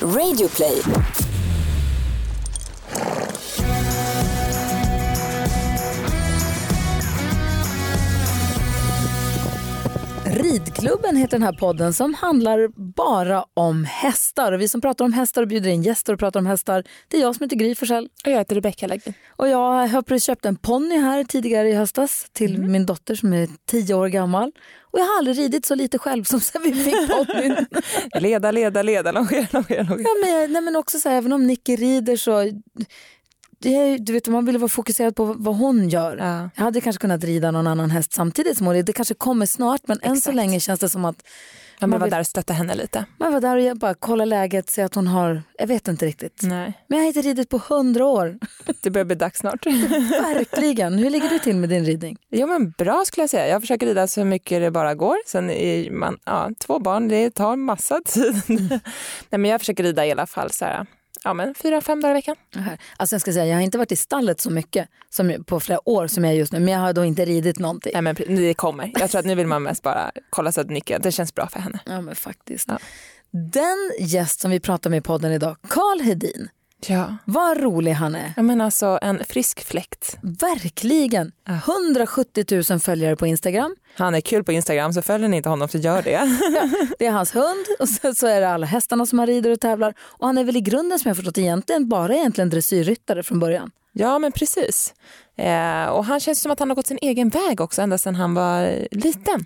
Radioplay. Ridklubben heter den här podden som handlar bara om hästar. Och vi som pratar om hästar och bjuder in gäster och pratar om hästar, det är jag som heter Gry Forssell. Och jag heter Rebecka Lagin. Och jag har precis köpt en ponny här tidigare i höstas till Mm. min dotter som är tio år gammal. Och jag har aldrig ridit så lite själv som sen vi fick ponnyn. Leda, leda, leda, longera, longera, longera. ja, men, nej, men också så här, även om Nicky rider så... Det du vet, man vill vara fokuserad på vad hon gör. Ja. Jag hade kanske kunnat rida någon annan häst samtidigt som hon. Det kanske kommer snart men än så Exakt. länge känns det som att Man Man var vill- där och stötta henne lite. man var där och jag bara kolla läget, se att hon har, jag vet inte riktigt. Nej, Men jag har inte ridit på hundra år. det börjar bli dags snart. Verkligen. Hur ligger du till med din ridning? Jo men bra skulle jag säga. Jag försöker rida så mycket det bara går. Sen är man, ja, två barn, det tar massa tid. Nej men jag försöker rida i alla fall så här, ja men fyra, fem dagar i veckan. Alltså jag ska säga, jag har inte varit i stallet så mycket som på flera år som jag är just nu. Men jag har då inte ridit någonting. Nej men det kommer. Jag tror att nu vill man mest bara kolla så att Nicke, det känns bra för henne. Ja men faktiskt. Ja. Den gäst som vi pratar med i podden idag, Karl Hedin. Ja. Vad rolig han är. ja men alltså en frisk fläkt. Verkligen. 170 000 följare på Instagram. Han är kul på Instagram så följer ni inte honom så gör det. Det är hans hund och sen så är det alla hästarna som han rider och tävlar. Och han är väl i grunden som jag har förstått egentligen bara egentligen dressyrryttare från början. Ja, men precis. Eh, och han känns som att han har gått sin egen väg också ända sedan han var liten.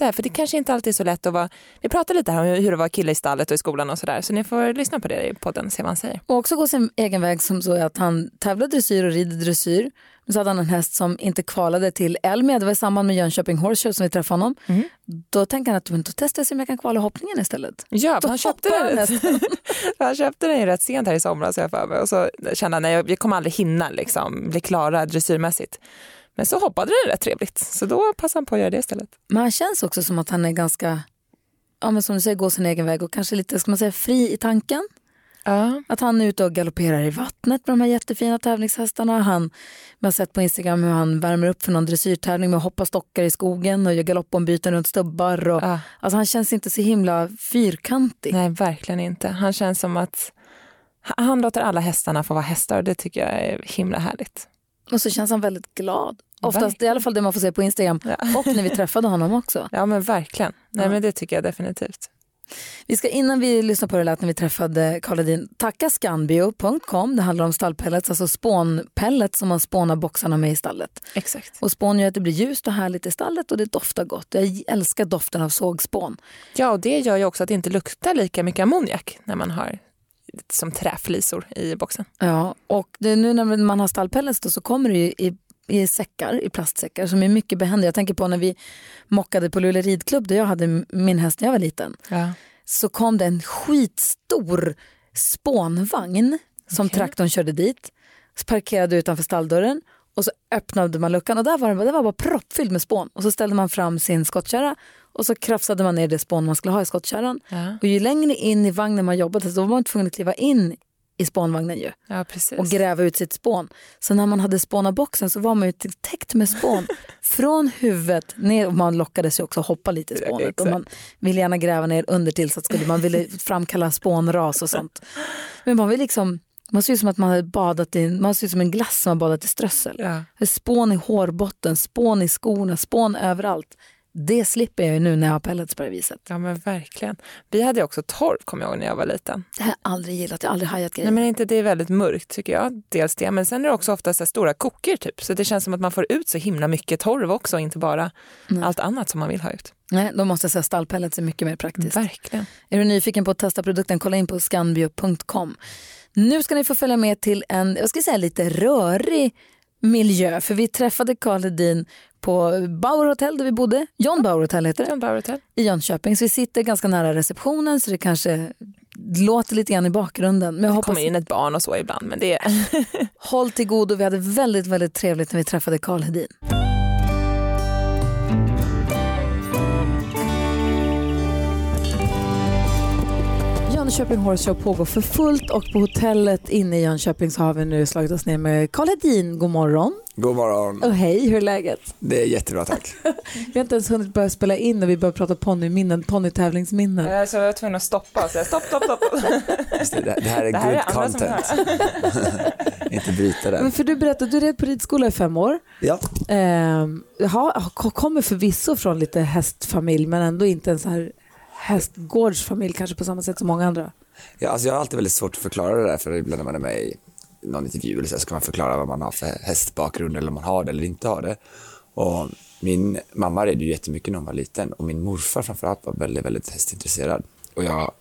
Därför det kanske inte alltid är så lätt att vara... Vi pratade lite här om hur det var kille i stallet och i skolan och sådär. Så ni får lyssna på det i podden och se vad han säger. Och också gå sin egen väg som så att han tävlar dressyr och rider dressyr. Men så hade han en häst som inte kvalade till Elmia. Det var i samband med Jönköping Horse Show som vi träffade honom. Mm. Då tänkte han att men då testar jag se om jag kan kvala hoppningen istället. Ja, Då han köpte, den, han köpte den ju rätt sent här i somras jag för mig. Och så kände han att vi kommer aldrig hinna liksom, bli klara dressyrmässigt. Men så hoppade den rätt trevligt. Så då passade han på att göra det istället. Men han känns också som att han är ganska, ja men som du säger, går sin egen väg och kanske lite, ska man säga, fri i tanken. Ja. Att han är ute och galopperar i vattnet med de här jättefina tävlingshästarna. Han, man har sett på Instagram hur han värmer upp för någon dressyrtävling med att hoppa stockar i skogen och gör galoppombyten runt stubbar. Och, Ja. Alltså han känns inte så himla fyrkantig. Nej, verkligen inte. Han känns som att han låter alla hästarna få vara hästar och det tycker jag är himla härligt. Och så känns han väldigt glad. Oftast, Verkligen. är i alla fall det man får se på Instagram Ja. och när vi träffade honom också. Ja men verkligen. Nej Ja. men det tycker jag definitivt. Vi ska innan vi lyssnar på det lät när vi träffade Karl Hedin tacka scanbio.com. Det handlar om stallpellets, alltså spånpellets som man spånar boxarna med i stallet. Exakt. Och spån gör att det blir ljust och härligt i stallet och det doftar gott. Jag älskar doften av sågspån. Ja och det gör ju också att det inte luktar lika mycket ammoniak när man har som träflisor i boxen. Ja, och det, nu när man har stallpellets då, så kommer det ju i, i säckar, i plastsäckar som är mycket behändiga. Jag tänker på när vi mockade på Luleå ridklubb där jag hade min häst när jag var liten. Ja. så kom det en skitstor spånvagn som Okej. traktorn körde dit. Så parkerade utanför stalldörren och så öppnade man luckan och där var det, det var bara proppfylld med spån. Och så ställde man fram sin skottkärra och så krafsade man ner det spån man skulle ha i skottkärran. Ja. Och ju längre in i vagnen man jobbade så var man tvungen att kliva in i spånvagnen ju ja och gräva ut sitt spån. Så när man hade spånat boxen så var man ju täckt med spån från huvudet ner och man lockades ju också hoppa lite i spånet och man ville gärna gräva ner under till så att skulle man ville framkalla spånras och sånt. Men man vill liksom man ser ut som att man hade badat i, man ser ut som en glass som har badat i strössel. Ja. Spån i hårbotten, spån i skorna, spån överallt. Det slipper jag ju nu när jag har pellets på det viset. ja men verkligen. Vi hade också torv kommer jag ihåg när jag var liten. Det har jag aldrig gillat, jag har aldrig hajat grejer. Nej men inte det är väldigt mörkt tycker jag. Dels det men sen är det också ofta så stora kokor typ. Så det känns som att man får ut så himla mycket torv också inte bara allt annat som man vill ha ut. Nej, då måste jag säga stallpellets är mycket mer praktiskt. Verkligen. Är du nyfiken på att testa produkten, kolla in på scanbio.com. Nu ska ni få följa med till en, jag ska säga lite rörig miljö. För vi träffade Karl Hedin på Bauer Hotel där vi bodde. John Bauer Hotel heter det. John Bauer Hotel. I Jönköping. Så vi sitter ganska nära receptionen så det kanske låter lite grann i bakgrunden. Men jag Det hoppas, kommer in ett barn och så ibland men det är... håll till godo. Vi hade väldigt, väldigt trevligt när vi träffade Karl Hedin. Jönköping Horse Show pågår för fullt och på hotellet inne i Jönköping så har vi nu slagit oss ner med Karl Hedin. God morgon. God morgon. Och hej, hur är läget? Det är jättebra tack. vi har inte ens hunnit börja spela in och vi börjar prata ponnyminnen, ponnytävlingsminnen. Så jag var tvungen att stoppa och säga stopp, stopp, stopp. Det, det, här är det good är content. inte bryta det. Men för du berättade, du red på ridskola i fem år. Ja. Eh, ha, kommer förvisso från lite hästfamilj men ändå inte en så här hästgårdsfamilj kanske på samma sätt som många andra? Ja, alltså jag har alltid väldigt svårt att förklara det där för ibland när man är med i någon intervju eller så ska man förklara vad man har för hästbakgrund eller om man har det eller inte har det. Och min mamma red ju jättemycket när hon var liten och min morfar framförallt var väldigt, väldigt hästintresserad. Och jag,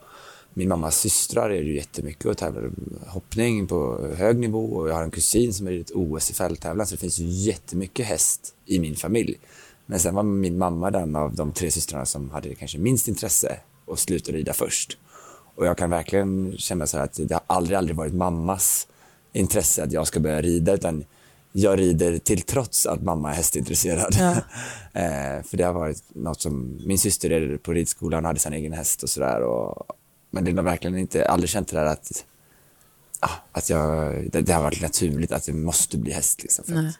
min mammas systrar red ju jättemycket och tävlade hoppning på hög nivå och jag har en kusin som är ridit OS i fälttävlan så det finns ju jättemycket häst i min familj. Men sen var min mamma den av de tre systrarna som hade kanske minst intresse och slutade rida först. Och jag kan verkligen känna så att det har aldrig, aldrig varit mammas intresse att jag ska börja rida utan jag rider till trots att mamma är hästintresserad. Ja. eh, för det har varit något som, min syster red på ridskolan och hade sin egen häst och sådär. Men det har verkligen inte, aldrig känt det där att, ah, att jag, det, det, har varit naturligt att det måste bli häst. Liksom,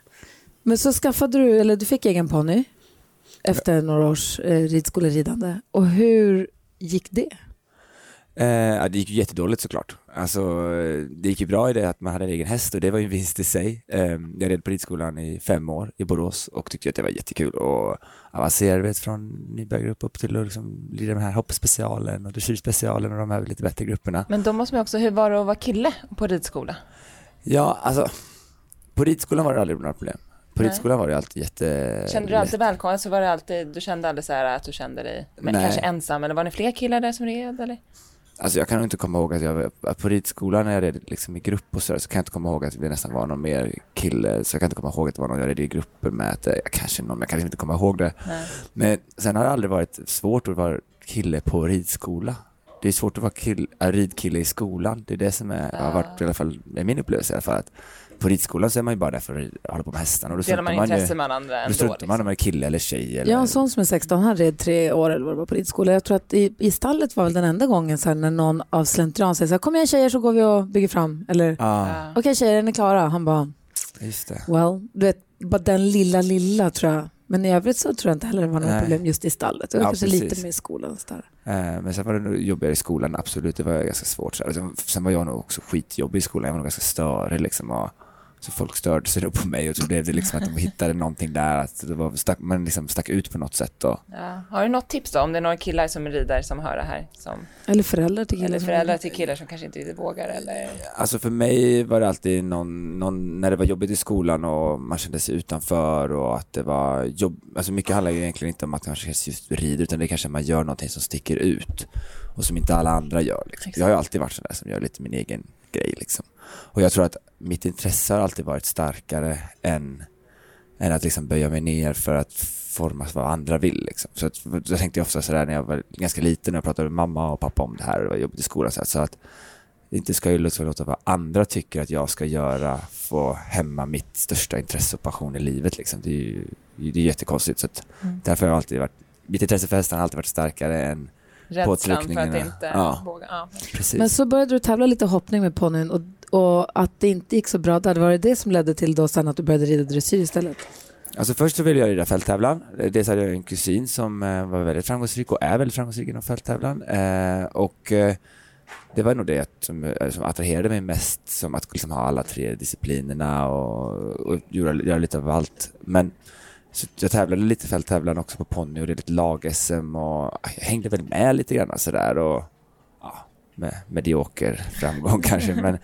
Men så skaffade du, eller du fick egen ponny? Efter några års eh, ridskoleridande. Och hur gick det? Eh, det gick ju jättedåligt såklart. Alltså, det gick ju bra i det att man hade en egen häst och det var ju en vinst i sig. Eh, jag red på ridskolan i fem år i Borås och tyckte att det var jättekul och avancerade från nybörjargrupp upp till att liksom rida den här hoppspecialen och dressyrspecialen och de här lite bättre grupperna. Men då måste man också, hur var det att vara kille på ridskola? Ja, alltså på ridskolan var det aldrig några problem. På ridskolan var det alltid jätte... Kände du alltid välkommen? Alltså var det alltid, du kände aldrig så här att du kände dig men kanske ensam eller var ni fler killar där som red eller? Alltså jag kan inte komma ihåg att jag på ridskolan när jag red liksom i grupp och så, så kan jag inte komma ihåg att det nästan var någon mer kille. Så jag kan inte komma ihåg att det var någon jag red i grupper med. Att, jag kanske någon, jag kan inte komma ihåg det. Nej. Men sen har det aldrig varit svårt att vara kille på ridskola. Det är svårt att vara kill, ridkille i skolan. Det är det som är, har varit i alla fall, min upplevelse i alla fall. Att på ridskolan så är man ju bara där för att hålla på med hästarna. Och då Delar man intresse med andra ändå? Då struntar man om man är kille eller tjej. Eller... Jag har en son som är 16, han red tre år eller vad det var på ridskola. Jag tror att i, i stallet var väl den enda gången så här, när någon av slentrian säger så här, kom igen tjejer så går vi och bygger fram. Eller, ah. okej okay, tjejer är ni klara? Han bara, Just det. well, du vet, bara den lilla lilla tror jag. Men i övrigt så tror jag inte heller det var några problem just i stallet. Det var ja, kanske precis. lite mer i skolan. Så där. Eh, men sen var det nog jobbigare i skolan, absolut. Det var ganska svårt. Så. Sen var jag nog också skitjobbig i skolan. Jag var nog ganska störig liksom. Och så folk störde sig då på mig och så blev det liksom att de hittade någonting där, att det var stack, man liksom stack ut på något sätt. Då. Ja. Har du något tips då, om det är några killar som rider som hör det här? Som... Eller föräldrar till killar. Eller föräldrar till killar som kanske inte vågar eller? Alltså för mig var det alltid någon, någon, när det var jobbigt i skolan och man kände sig utanför och att det var jobb, alltså mycket handlar ju egentligen inte om att man kanske just rider utan det är kanske man gör någonting som sticker ut och som inte alla andra gör. Liksom. Jag har ju alltid varit sån där som gör lite min egen grej liksom. Och jag tror att mitt intresse har alltid varit starkare än, än att liksom böja mig ner för att formas vad andra vill. Liksom. Så att, då tänkte jag ofta sådär när jag var ganska liten och jag pratade med mamma och pappa om det här och jag jobbade i skolan. Så, så att inte ska ju låta vad andra tycker att jag ska göra få hämma mitt största intresse och passion i livet. Liksom. Det är ju det är jättekonstigt. Så att mm. Därför har jag alltid varit, mitt intresse för hästarna har alltid varit starkare än Rädslan för att inte ja. våga. Ja. Men så började du tävla lite hoppning med ponnyn och, och att det inte gick så bra där, var det det som ledde till då sen att du började rida dressyr istället? Alltså först så ville jag rida fälttävlan. Dels hade jag en kusin som eh, var väldigt framgångsrik och är väldigt framgångsrik inom fälttävlan. Eh, och eh, det var nog det som, som attraherade mig mest, som att liksom ha alla tre disciplinerna och, och göra, göra lite av allt. Men så jag tävlade lite fälttävlan också på ponny och det är lite lag-SM och ah, jag hängde väl med lite grann sådär och ja, med medioker framgång kanske. Men,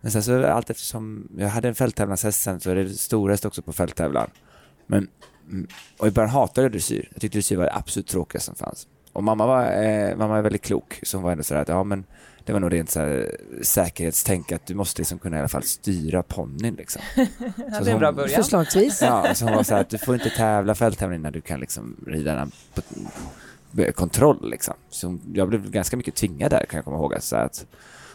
men sen så allt eftersom jag hade en fälttävlanshäst sen så är det storhäst också på fälttävlan. Men, mm, och i början hatade jag dressyr. Jag tyckte dressyr var det absolut tråkigaste som fanns. Och mamma var, eh, mamma är väldigt klok, så hon var ändå sådär att ja men det var nog rent så här, säkerhetstänk att du måste liksom kunna i alla fall styra ponnyn. Liksom. ja, det är en bra början. Förslagsvis. Ja, så hon var så här att du får inte tävla fälttävling när du kan liksom rida den på kontroll. Liksom. Så jag blev ganska mycket tvingad där kan jag komma ihåg. Så att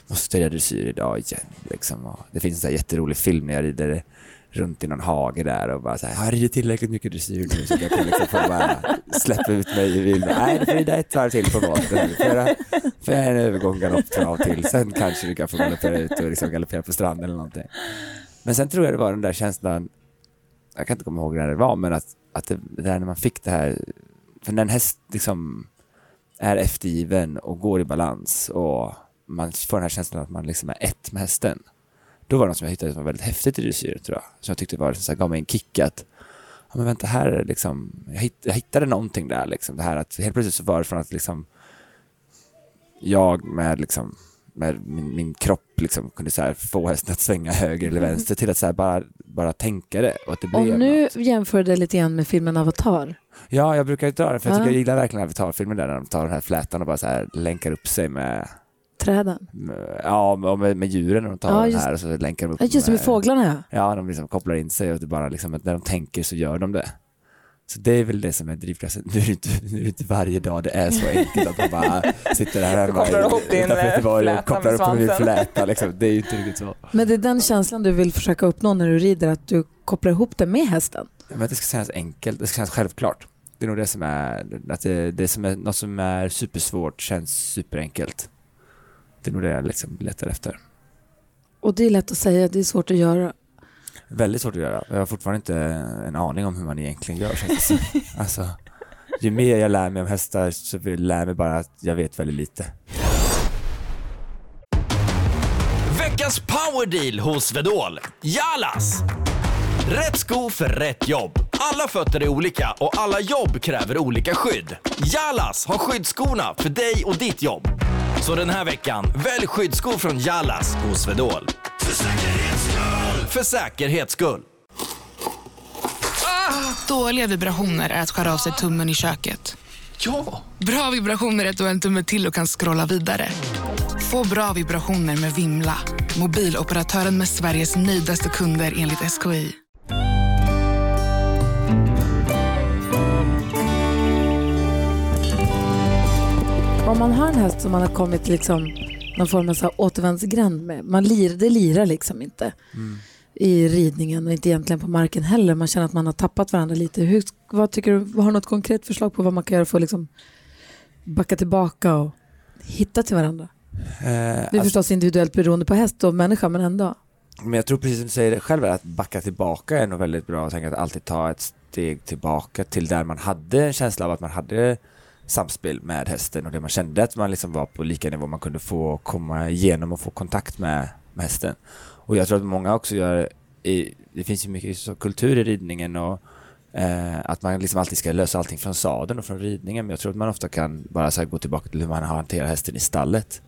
måste rida dressyr idag igen. Liksom. Och det finns en så här jätterolig film när jag rider runt i någon hage där och bara så här, har jag ridit tillräckligt mycket dressyr nu så att jag kan liksom få bara släppa ut mig i vild. Nej, du får rida ett varv till på båten. Får jag en övergång galopptrav till, sen kanske du kan få galoppera ut och liksom galoppera på stranden eller någonting. Men sen tror jag det var den där känslan, jag kan inte komma ihåg när det var, men att, att det, det där när man fick det här, för när en häst liksom är eftergiven och går i balans och man får den här känslan att man liksom är ett med hästen. Då var det något som jag hittade som var väldigt häftigt i dressyr, tror jag. Som jag tyckte var, så här, gav mig en kick att, ja men vänta här är liksom, jag, hitt, jag hittade någonting där liksom. Det här att helt plötsligt så var det från att liksom, jag med liksom, med min, min kropp liksom kunde så här få hästen att svänga höger eller vänster till att så här bara, bara tänka det och att det blev Och nu något. jämför det lite grann med filmen Avatar. Ja, jag brukar dra det för jag, tycker Ja. jag gillar verkligen Avatar-filmer där när de tar den här flätan och bara så här länkar upp sig med Träden. Ja, med, med djuren när de tar Ja, den just- här och så länkar de upp Ja, just det, med fåglarna ja. Ja, de liksom kopplar in sig och det bara liksom att när de tänker så gör de det. Så det är väl det som är drivkraften. Nu är det inte, nu är det inte varje dag det är så enkelt att man bara sitter här hemma kopplar ihop din, Göteborg fläta och kopplar upp på min fläta. Liksom. Det är ju inte riktigt så. Men det är den känslan du vill försöka uppnå när du rider, att du kopplar ihop det med hästen. Men det ska kännas enkelt, det ska kännas självklart. Det är nog det som är, att det, det som är, något som är supersvårt känns superenkelt. Det är nog det jag liksom letar efter. Och det är lätt att säga, det är svårt att göra. Väldigt svårt att göra. Jag har fortfarande inte en aning om hur man egentligen gör. Alltså, ju mer jag lär mig om hästar så lär jag mig bara att jag vet väldigt lite. Veckans powerdeal hos Svedol. Jalas! Rätt sko för rätt jobb. Alla fötter är olika och alla jobb kräver olika skydd. Jalas har skyddsskorna för dig och ditt jobb. Så den här veckan, välj skyddsskor från Jalas hos Svedol. För säkerhets skull! För säkerhets skull. Dåliga vibrationer är att skära av sig tummen i köket. Ja! Bra vibrationer är att du har en tumme till och kan scrolla vidare. Få bra vibrationer med Vimla. Mobiloperatören med Sveriges nöjdaste kunder enligt SKI. Om man har en häst som man har kommit liksom någon form av så återvändsgränd med, man lir, det lirar liksom inte i ridningen och inte egentligen på marken heller. Man känner att man har tappat varandra lite. Hur, vad tycker du, har du något konkret förslag på vad man kan göra för att liksom backa tillbaka och hitta till varandra? Eh, Det är alltså, förstås individuellt beroende på häst och människa, men ändå. men jag tror precis som du säger det själv, att backa tillbaka är nog väldigt bra. Tänker att alltid ta ett steg tillbaka till där man hade en känsla av att man hade samspel med hästen och det man kände att man liksom var på lika nivå. Man kunde få komma igenom och få kontakt med, med hästen. Och jag tror att många också gör, i, det finns ju mycket så kultur i ridningen och eh, att man liksom alltid ska lösa allting från sadeln och från ridningen. Men jag tror att man ofta kan bara så här gå tillbaka till hur man hanterar hästen i stallet.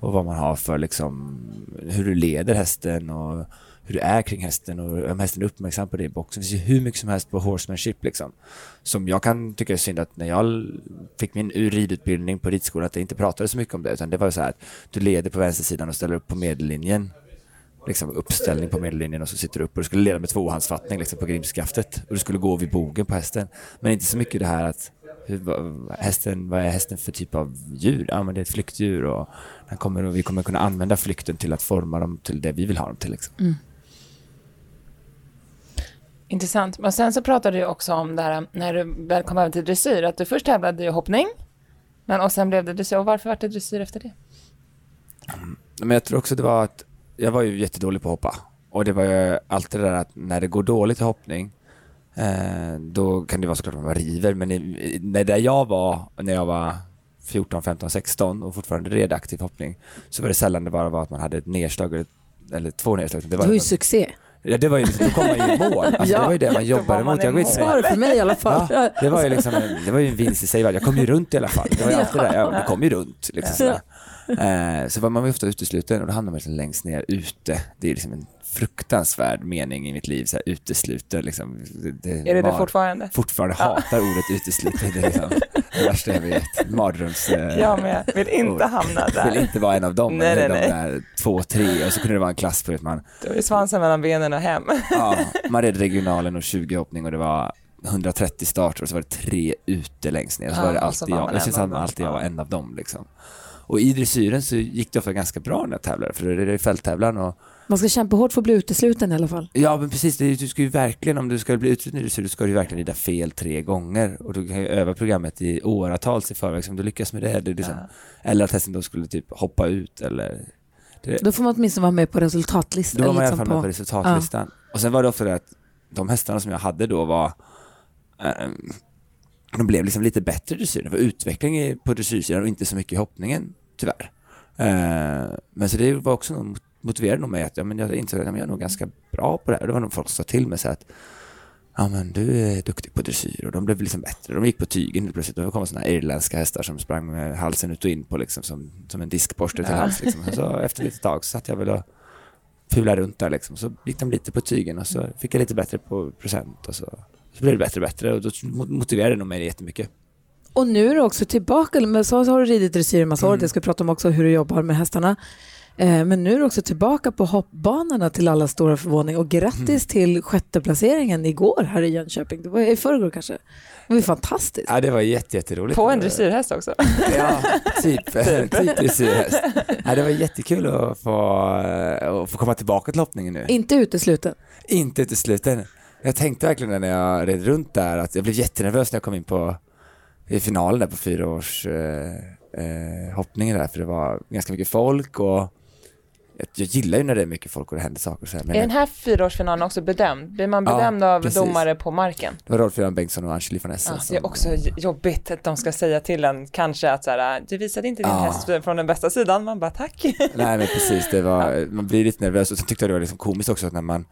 Och vad man har för liksom, hur du leder hästen och hur du är kring hästen och om hästen är uppmärksam på det i boxen. Det finns ju hur mycket som helst på horsemanship liksom. Som jag kan tycka är synd att när jag fick min ridutbildning på ridskolan att det inte pratade så mycket om det utan det var så här att du leder på vänstersidan och ställer upp på medellinjen. Liksom uppställning på medellinjen och så sitter du upp och du skulle leda med tvåhandsfattning liksom på grimskaftet och du skulle gå vid bogen på hästen. Men inte så mycket det här att hur, vad, hästen, vad är hästen för typ av djur? Ja men det är ett flyktdjur och, den kommer, och vi kommer kunna använda flykten till att forma dem till det vi vill ha dem till. Liksom. Mm. Intressant. Men sen så pratade du också om det här när du väl kom över till dressyr, att du först tävlade i hoppning, men och sen blev det dressyr. Och varför var det dressyr efter det? Men jag tror också det var att jag var ju jättedålig på att hoppa. Och det var ju alltid det där att när det går dåligt i hoppning eh, då kan det vara såklart att man river. Men i, i- när där jag var, när jag var 14, 15, 16 och fortfarande red aktiv hoppning så var det sällan det bara var att man hade ett nedslag eller, eller två nedslag. Det Det var, var ju succé. Ja, det var ju, då kom man ju i mål. Alltså, Ja. Det var ju det man jobbade mot. Jag vet Var det för mig i alla fall. Ja, det var ju liksom en, det var ju en vinst i sig. Jag kom ju runt i alla fall. Det var ju alltid det. Jag, det kom ju runt. Liksom. Eh, så var man var ofta utesluten och då hamnade man liksom längst ner ute. Det är liksom en fruktansvärd mening i mitt liv. Så här, utesluten liksom. Det, Är det det var- fortfarande? Fortfarande hatar ordet utesluten. Det är liksom det värsta jag vet. Mardröms... eh, Jag med. Vill inte hamna vill där. inte vara en av dem. Nej, nej, de där två, tre och så kunde det vara en klass att man Då är svansen mellan benen och hem. Ja, man red regionalen och 20 hoppning och det var 130 starter och så var det tre ute längst ner. Och så var det alltid jag. Det känns som dem. alltid jag var en av dem liksom. Och i dressyren så gick det ofta ganska bra när jag tävlade, för det är fälttävlan och Man ska kämpa hårt för att bli utesluten i alla fall. Ja men precis, du ska ju verkligen, om du ska bli utrustad i dressyr, ska du ju verkligen rida fel tre gånger och du kan ju öva programmet i åratals i förväg, så om du lyckas med det, det är liksom, eller att hästen då skulle typ hoppa ut eller det, Då får man åtminstone vara med på resultatlistan. då var man i alla liksom fall med på resultatlistan. Och sen var det ofta det att de hästarna som jag hade då var ehm, de blev liksom lite bättre i dressyren. Det var utveckling på dressyrsidan och inte så mycket i hoppningen, tyvärr. Eh, men så det var också något motiverade nog mig att ja, men jag insåg att ja, men jag är nog ganska bra på det här. Det var nog folk som sa till mig så att ja men du är duktig på dressyr och de blev liksom bättre. De gick på tygen plötsligt. Det kom sådana här irländska hästar som sprang med halsen ut och in på liksom som, som en diskborste till hals. Liksom. Och Så efter ett tag så satt jag väl och fulade runt där liksom. Så gick de lite på tygen och så fick jag lite bättre på procent och så, så blev det bättre och bättre och då motiverade det nog mig jättemycket. Och nu är du också tillbaka, men så har du ridit dressyr en massa år, Mm. det ska vi prata om också, hur du jobbar med hästarna. Eh, Men nu är du också tillbaka på hoppbanorna till alla stora förvåning och grattis Mm. till sjätte placeringen igår här i Jönköping. Det var i förrgår kanske. Det var fantastiskt. Ja det var jätte, jätteroligt. På en dressyrhäst också. Ja, typ, typ dressyrhäst. Ja, det var jättekul att få, att få komma tillbaka till loppningen nu. Inte utesluten. Inte utesluten. Jag tänkte verkligen när jag red runt där att jag blev jättenervös när jag kom in på i finalen där på fyra års eh, eh, hoppningen där för det var ganska mycket folk och jag, gillar ju när det är mycket folk och det händer saker så här. Men Är den här fyraårsfinalen också bedömd? Blir man Ja, bedömd av precis. domare på marken? det var Rolf-Göran Bengtsson och Angeli von Essen Ja, det är också jobbigt att de ska säga till en kanske att så här, du visade inte din Ja. häst från den bästa sidan. Man bara tack. Nej men precis, det var, man blir lite nervös och sen tyckte jag det var liksom komiskt också att när man,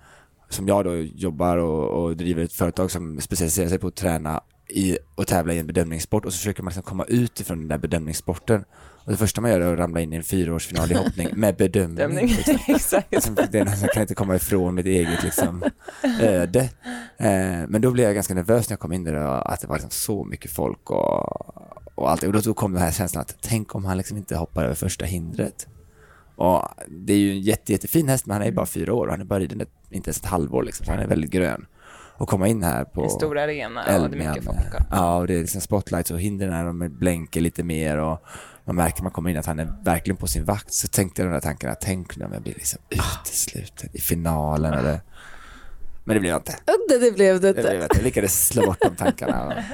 som jag då jobbar och, och driver ett företag som specialiserar sig på att träna i och tävla i en bedömningssport och så försöker man liksom komma ut ifrån den där bedömningssporten. Och det första man gör är att ramla in i en fyraårsfinal i hoppning med bedömning. Dömning. liksom. Exakt. Alltså, det nästan- kan inte komma ifrån mitt eget liksom, öde. Eh, men då blev jag ganska nervös när jag kom in där och att det var liksom så mycket folk och, och allt. Och då, kom den här känslan att tänk om han liksom inte hoppar över första hindret. Och det är ju en jätte, jättefin häst men han är ju bara fyra år och han är bara riden ett, inte ens ett halvår liksom, så han är väldigt grön. Och komma in här på En stor arena och det är mycket folk. Ja, och det är liksom spotlights och hindren de blänker lite mer och man märker när man kommer in att han är verkligen på sin vakt. Så tänkte jag de där tankarna, tänk nu om jag blir liksom utesluten i finalen eller... Men det blev jag inte. Det, det blev det Det blev inte. Jag lyckades slå bort de tankarna.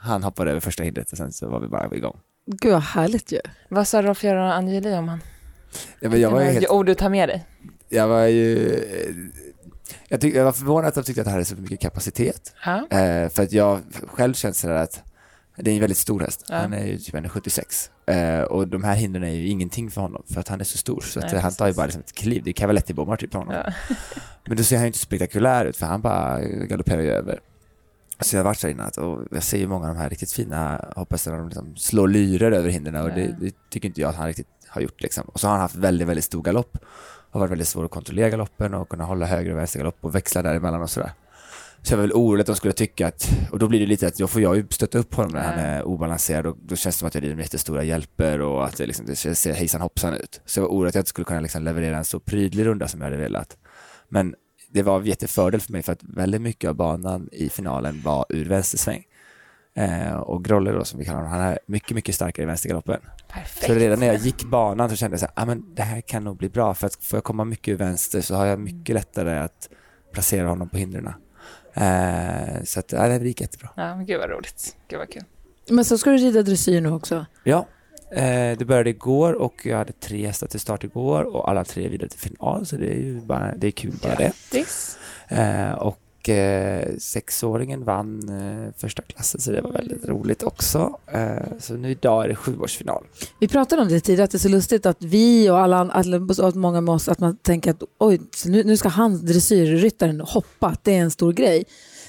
Han hoppade över första hindret och sen så var vi bara igång. Gud vad härligt ju. Vad sa Rolf-Göran och Angeli om han? Ja, men jag var ju helt Ord du tar med dig? jag var ju... Jag, tyck, jag var förvånad att de tyckte att han hade så mycket kapacitet. Ja. Eh, för att jag själv känner sådär att det är en väldigt stor häst. Ja. Han är ju typ 1,76. Eh, och de här hindren är ju ingenting för honom för att han är så stor. Så att, Nej, han tar ju bara liksom ett kliv. Det är cavaletti-bommar typ på honom. Ja. Men då ser han ju inte spektakulär ut för han bara galopperar ju över. Så jag har varit så innan att, och jag ser ju många av de här riktigt fina hopphästarna, de liksom slår lyrer över hindren och det, det tycker inte jag att han riktigt har gjort liksom. Och så har han haft väldigt, väldigt stor galopp. Har varit väldigt svår att kontrollera galoppen och kunna hålla höger och vänster galopp och växla däremellan och sådär. Så jag var väl orolig att de skulle tycka att, och då blir det lite att då får jag ju stötta upp honom när han är obalanserad och då känns det som att jag rider med jättestora hjälper och att det, liksom, det ser hejsan hoppsan ut. Så jag var orolig att jag inte skulle kunna liksom leverera en så prydlig runda som jag hade velat. Men det var en jättefördel för mig för att väldigt mycket av banan i finalen var ur vänstersväng. Eh, och Grolle då som vi kallar honom, han är mycket, mycket starkare i vänstergaloppen. Perfekt. Så redan när jag gick banan så kände jag här, ah, men det här kan nog bli bra för att får jag komma mycket ur vänster så har jag mycket lättare att placera honom på hindren. Eh, så att, ja, det gick jättebra. Ja, men gud vad roligt. Gud vad kul. Men så ska du rida dressyr nu också. Ja, eh, det började igår och jag hade tre hästar till start igår och alla tre vidare till final så det är ju bara, det är kul bara det. Grattis. Eh, och eh, sexåringen vann eh, första klassen så det var väldigt roligt också. Eh, så nu idag är det sjuårsfinal. Vi pratade om det tidigare, att det är så lustigt att vi och alla, alla att många med oss, att man tänker att oj, nu, nu ska han, dressyrryttaren, hoppa, att det är en stor grej.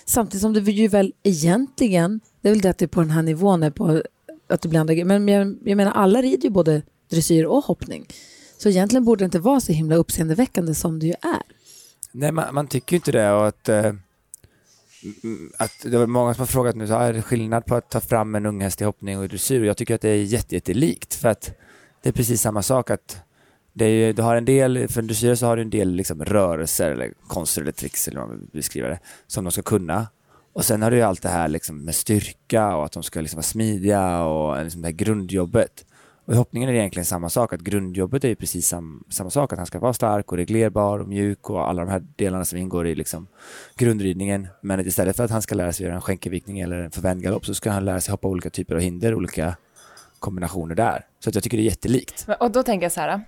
Samtidigt som det ju väl egentligen, det är väl det att det är på den här nivån, är på, att det blir andra grejer. Men jag, jag menar, alla rider ju både dressyr och hoppning. Så egentligen borde det inte vara så himla uppseendeväckande som det ju är. Nej, man, man tycker ju inte det och att, eh, att det var många som har frågat nu, så är det skillnad på att ta fram en unghäst i hoppning och dressyr? Jag tycker att det är jättelikt för att det är precis samma sak att det är, du har en del, för en dressyr så har du en del liksom rörelser eller konster eller tricks eller vad man beskriver det, som de ska kunna. Och sen har du ju allt det här liksom med styrka och att de ska liksom vara smidiga och liksom det här grundjobbet. Och i hoppningen är det egentligen samma sak, att grundjobbet är ju precis sam, samma sak, att han ska vara stark och reglerbar och mjuk och alla de här delarna som ingår i liksom grundridningen. Men att istället för att han ska lära sig göra en skänkelvikning eller en förvänd galopp så ska han lära sig hoppa olika typer av hinder, olika kombinationer där. Så att jag tycker det är jättelikt. Och då tänker jag så här.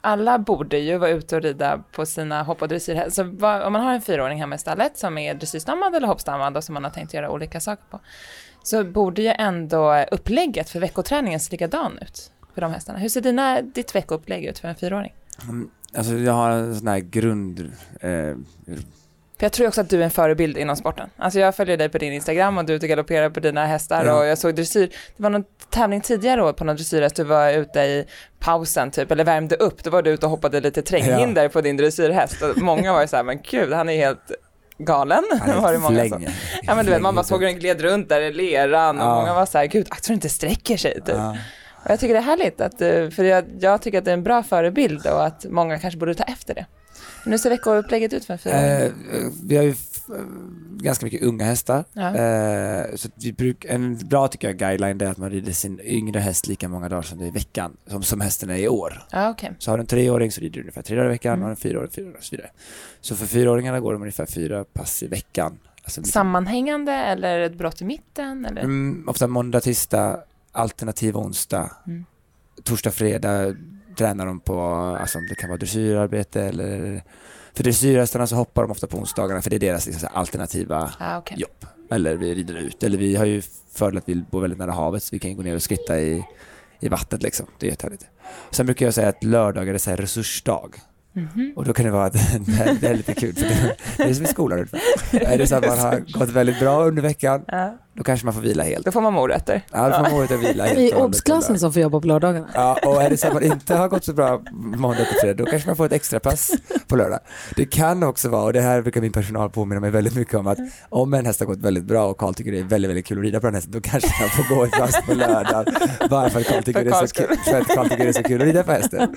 Alla borde ju vara ute och rida på sina hopp och dressyrhästar. Så vad, om man har en fyraåring hemma i stallet som är dressyrstammad eller hoppstammad och som man har tänkt göra olika saker på. Så borde ju ändå upplägget för veckoträningen se likadan ut för de hästarna. Hur ser dina, ditt veckoupplägg ut för en fyraåring? Alltså jag har en sån här grund... Eh, För jag tror också att du är en förebild inom sporten. Alltså jag följer dig på din Instagram och du är ute och galopperar på dina hästar Ja. och jag såg dressyr. Det var någon tävling tidigare år på någon dressyrhäst, du var ute i pausen typ, eller värmde upp, då var du ute och hoppade lite terränghinder på din dressyrhäst och många var ju så här, men gud, han är helt galen. han var det många som. Ja men du vet, man bara såg hur den gled runt där i leran och Ja. många var så här, gud, aktor inte sträcker sig typ. Ja. Och jag tycker det är härligt, att, eh, för jag, jag tycker att det är en bra förebild och att många kanske borde ta efter det. Men hur ser veckoupplägget ut för en fyraåring? Eh, vi har ju eh, ganska mycket unga hästar. Ja. Eh, så vi bruk, en bra tycker jag guideline är att man rider sin yngre häst lika många dagar som det är i veckan, som, som hästen är i år. Ja, okej. Så har du en treåring så rider du ungefär tre dagar i veckan, Mm. har du en fyraåring fyra dagar och så vidare. Så för fyraåringarna går de ungefär fyra pass i veckan. Alltså, Sammanhängande eller ett brott i mitten? Eller? mm, ofta måndag, tisdag, alternativ onsdag, Mm. torsdag, fredag tränar de på, alltså det kan vara dressyrarbete eller för dressyrhästarna så hoppar de ofta på onsdagarna för det är deras liksom, alternativa Ah, okej. jobb. Eller vi rider ut. Eller vi har ju fördel att vi bor väldigt nära havet så vi kan gå ner och skritta i, i vattnet liksom. Det är jättehärligt. Sen brukar jag säga att lördagar är så resursdag. Mhm. Och då kan det vara att det är, lite kul. För det, är som i skolan. Är det så att man har gått väldigt bra under veckan, Ja, då kanske man får vila helt. då får man morötter. Ja, då får man ut och vila helt. I obsklassen som får jobba på lördagarna. Ja, och är det så att man inte har gått så bra måndag till fredag, då kanske man får ett extra pass på lördag. Det kan också vara, och det här brukar min personal påminna mig väldigt mycket om, att om en häst har gått väldigt bra och Karl tycker det är väldigt, väldigt kul att rida på den hästen, då kanske han får gå ett pass på lördag bara för att Karl tycker, det är så kul, för att tycker det är så kul att rida på hästen.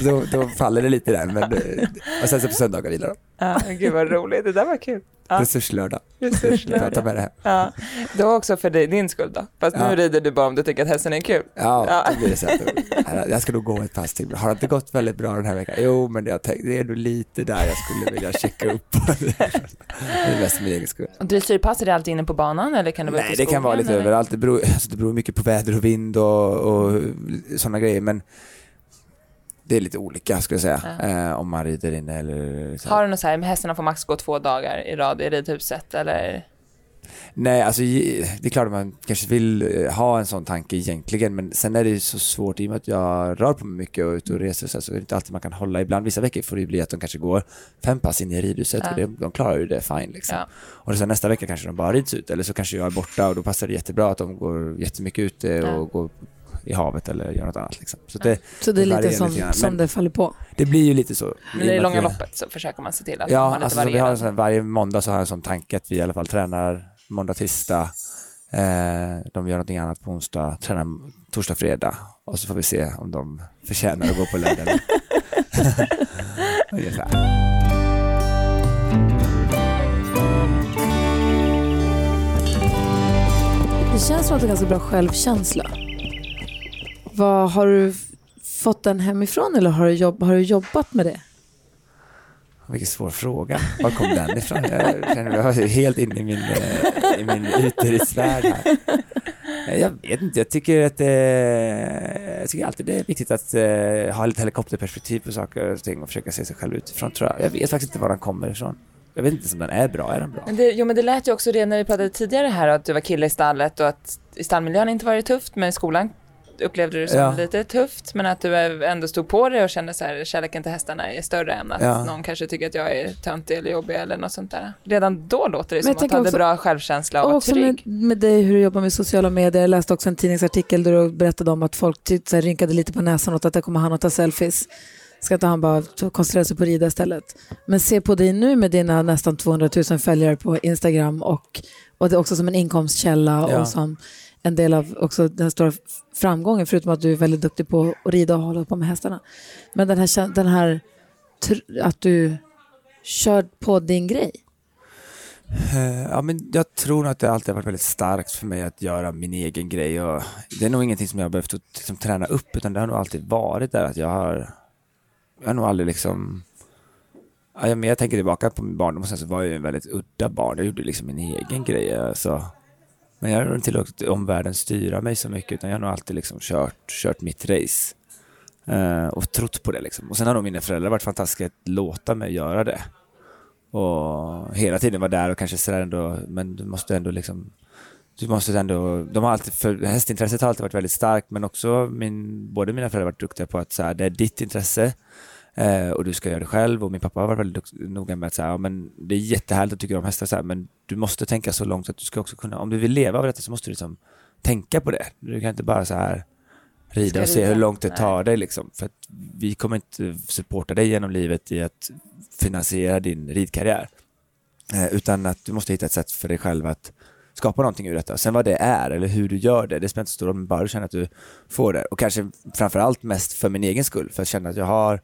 Då, då faller det lite där, men, eh, och sen så på söndagar rider de. Ja, gud vad roligt, det där var kul. Ja. Resurslördag. Ta, ta Resurslördag. med det här. Ja, då också för dig, din skull då. Fast Ja. nu rider du bara om du tycker att hästen är kul. Ja, Ja. då blir det så att jag ska nog gå ett pass till. Har det inte gått väldigt bra den här veckan? Jo, men jag tänkte, det är nog lite där jag skulle vilja checka upp. det är mest min egen skull. Och dressyrpass, är det alltid inne på banan eller kan det vara Nej, det kan vara lite eller? överallt. Det beror, alltså, det beror mycket på väder och vind och, och sådana grejer. Men det är lite olika skulle jag säga. Ja. Eh, om man rider inne eller så. Har du något så här, hästarna får max gå två dagar i rad i ridhuset eller? Nej, alltså det är klart att man kanske vill eh, ha en sån tanke egentligen, men sen är det ju så svårt i och med att jag rör på mig mycket och är ute och reser och så, så är det inte alltid man kan hålla. Ibland, vissa veckor får det bli att de kanske går fem pass in i ridhuset Ja. och det, de klarar ju det fine liksom. Ja. Och sen nästa vecka kanske de bara rids ut, eller så kanske jag är borta och då passar det jättebra att de går jättemycket ute Ja. och går i havet eller gör något annat liksom. Så det, Så det är lite varierar som, lite som det faller på. det blir ju lite så. Men I det långa loppet så försöker man se till att man Ja, har lite alltså så vi har sån, varje måndag så har jag en sån tanke att vi i alla fall tränar måndag, tisdag. Eh, de gör någonting annat på onsdag, tränar torsdag, fredag. Och så får vi se om de förtjänar att gå på lördag. Det känns som att du har ganska bra självkänsla. Vad, har du fått den hemifrån eller har du, jobb, har du jobbat med det? Vilken svår fråga. Var kom den ifrån? Jag känner mig helt inne i min, eh, i min uterusvärld här. Jag vet inte, jag tycker att eh, jag tycker alltid det är viktigt att eh, ha lite helikopterperspektiv på saker och ting och försöka se sig själv utifrån tror jag. Jag vet faktiskt inte var den kommer ifrån. Jag vet inte om den är bra, är den bra? Men det, jo men det lät ju också redan när vi pratade tidigare här att du var kille i stallet och att i stallmiljön inte varit tufft men i skolan upplevde du det som Ja. lite tufft men att du ändå stod på det och kände så här kärleken till hästarna är större än att Ja. någon kanske tycker att jag är töntig eller jobbig eller något sånt där. Redan då låter det Men som jag att du hade också- bra självkänsla och Och också med, trygg. med dig hur du jobbar med sociala medier. Jag läste också en tidningsartikel där du berättade om att folk typ, så här, rynkade lite på näsan åt att det kommer han att ta selfies. Ska inte han bara koncentrera sig på att rida istället? Men se på dig nu med dina nästan 200 000 följare på Instagram och, och det är också som en inkomstkälla Ja. och som en del av också den stora framgången förutom att du är väldigt duktig på att rida och hålla på med hästarna. Men den här, den här att du kör på din grej. Eh, ja, men jag tror att det alltid har varit väldigt starkt för mig att göra min egen grej. Och det är nog ingenting som jag har behövt liksom, träna upp utan det har nog alltid varit där att jag har, jag har nog aldrig liksom Ja, jag, men jag tänker tillbaka på min barndom och sen så var jag ju en väldigt udda barn. Jag gjorde liksom min egen grej. Så men jag har nog inte låtit omvärlden styra mig så mycket utan jag har nog alltid liksom kört, kört mitt race. Eh, och trott på det liksom. Och sen har nog mina föräldrar varit fantastiska att låta mig göra det. Och hela tiden var där och kanske sådär ändå, men du måste ändå liksom du måste ändå, de har alltid, för hästintresset har alltid varit väldigt starkt men också min, både mina föräldrar har varit duktiga på att så här, det är ditt intresse eh, och du ska göra det själv och min pappa varit väldigt noga med att säga, ja, men det är jättehärligt att du tycker om hästar så här, men du måste tänka så långt att du ska också kunna, om du vill leva av detta så måste du liksom tänka på det. Du kan inte bara så här rida och se rida. hur långt det Nej. tar dig liksom. För att vi kommer inte supporta dig genom livet i att finansiera din ridkarriär. Eh, utan att du måste hitta ett sätt för dig själv att skapa någonting ur detta. Sen vad det är eller hur du gör det, det spelar inte så stor roll, men bara du känner att du får det. Och kanske framförallt mest för min egen skull, för att känna att jag har,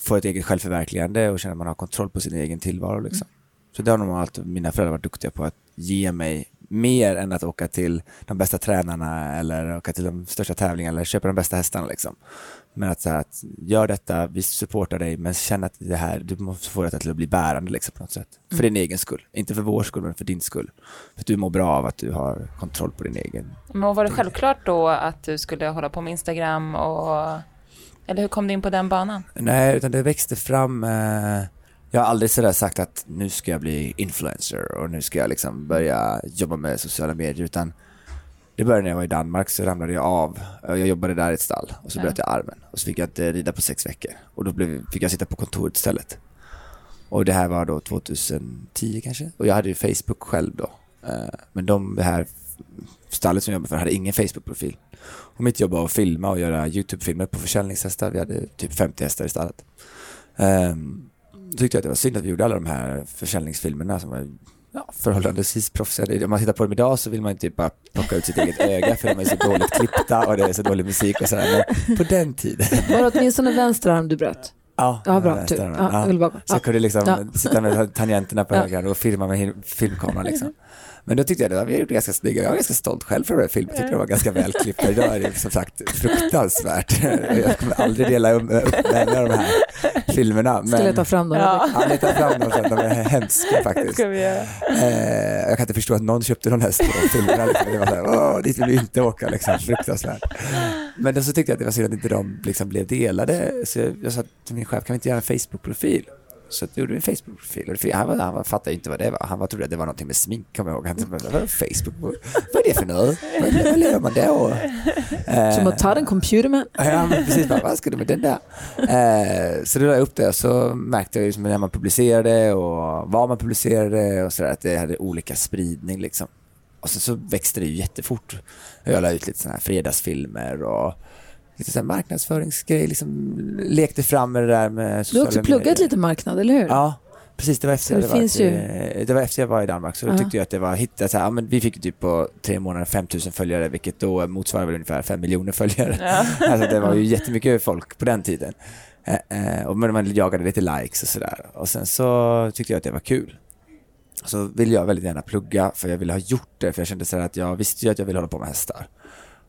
får ett eget självförverkligande och känna att man har kontroll på sin egen tillvaro. Liksom. Så det har nog alltid mina föräldrar varit duktiga på att ge mig mer än att åka till de bästa tränarna eller åka till de största tävlingarna eller köpa de bästa hästarna. Liksom. Men att, så här, att gör detta, vi supportar dig, men känn att det här, du måste få detta till att bli bärande liksom, på något sätt. För din egen skull. Inte för vår skull, men för din skull. För att du mår bra av att du har kontroll på din egen. Men var det självklart då att du skulle hålla på med Instagram och... Eller hur kom du in på den banan? Nej, utan det växte fram. Eh, jag har aldrig sådär sagt att nu ska jag bli influencer och nu ska jag liksom börja jobba med sociala medier, utan det började när jag var i Danmark så ramlade jag av. Jag jobbade där i ett stall och så bröt jag armen och så fick jag inte rida på sex veckor och då blev, fick jag sitta på kontoret istället. Och det här var då 2010 kanske och jag hade ju Facebook själv då. Eh, Men de, här stallet som jag jobbade för hade ingen Facebook-profil. Och mitt jobb var att filma och göra YouTube-filmer på försäljningshästar. Vi hade typ 50 hästar i stallet. Um, tyckte jag att det var synd att vi gjorde alla de här försäljningsfilmerna som var ja, förhållandevis proffsiga. Om man tittar på dem idag så vill man inte typ bara plocka ut sitt eget öga för de är så dåligt klippta och det är så dålig musik och sådär. Men på den tiden. Var det åtminstone vänster arm du bröt? Ja, Ja, bra. Tur. Ja, bara- Så ja. jag kunde liksom Ja. sitta med tangenterna på Ja. ögat och filma med filmkameran liksom. Men då tyckte jag att vi gjorde ganska snygga. Jag var ganska stolt själv för de här filmerna. Jag tyckte de var ganska välklippta. Idag är det som sagt fruktansvärt. Jag kommer aldrig dela upp upp med de här filmerna. Ska leta fram dem. Ja. Ja, leta fram dem sen. De är hemska faktiskt. Eh, jag kan inte förstå att någon köpte någon häst på de filmerna. Liksom. Det var så här, åh, dit vill vi inte åka liksom. Fruktansvärt. Men då så tyckte jag att det var synd att inte de liksom blev delade. Så jag, jag sa till min chef, kan vi inte göra en Facebook-profil? Så att gjorde vi en Facebook-profil. Han, var, han var, fattade inte vad det var. Han var, trodde att det var någonting med smink, kommer jag ihåg. Han tänkte, vad är Facebook? Vad är det för något? Vad, vad gör man då? Eh, Som att ta den computer man. Ja, men precis. Bara, vad ska du med den där? Eh, så då la jag upp det och så märkte jag ju som när man publicerade och var man publicerade och sådär att det hade olika spridning liksom. Och sen så växte det ju jättefort. Jag la ut lite sådana här fredagsfilmer och lite sån här marknadsföringsgrej, liksom lekte fram med det där med Du har sociala också pluggat medier. lite marknad, eller hur? Ja, precis. Det var efter, Så det jag hade finns varit, i- det var efter jag var i Danmark. Så då Ja. tyckte jag att det var hitta så här, ja, men vi fick ju typ på tre månader 5000 följare, vilket då motsvarar väl ungefär 5 miljoner följare. Alltså det var ju jättemycket folk på den tiden. Eh, eh, och men man jagade lite likes och sådär. Och sen så tyckte jag att det var kul. Så ville jag väldigt gärna plugga för jag ville ha gjort det. För jag kände så här att jag visste ju att jag ville hålla på med hästar.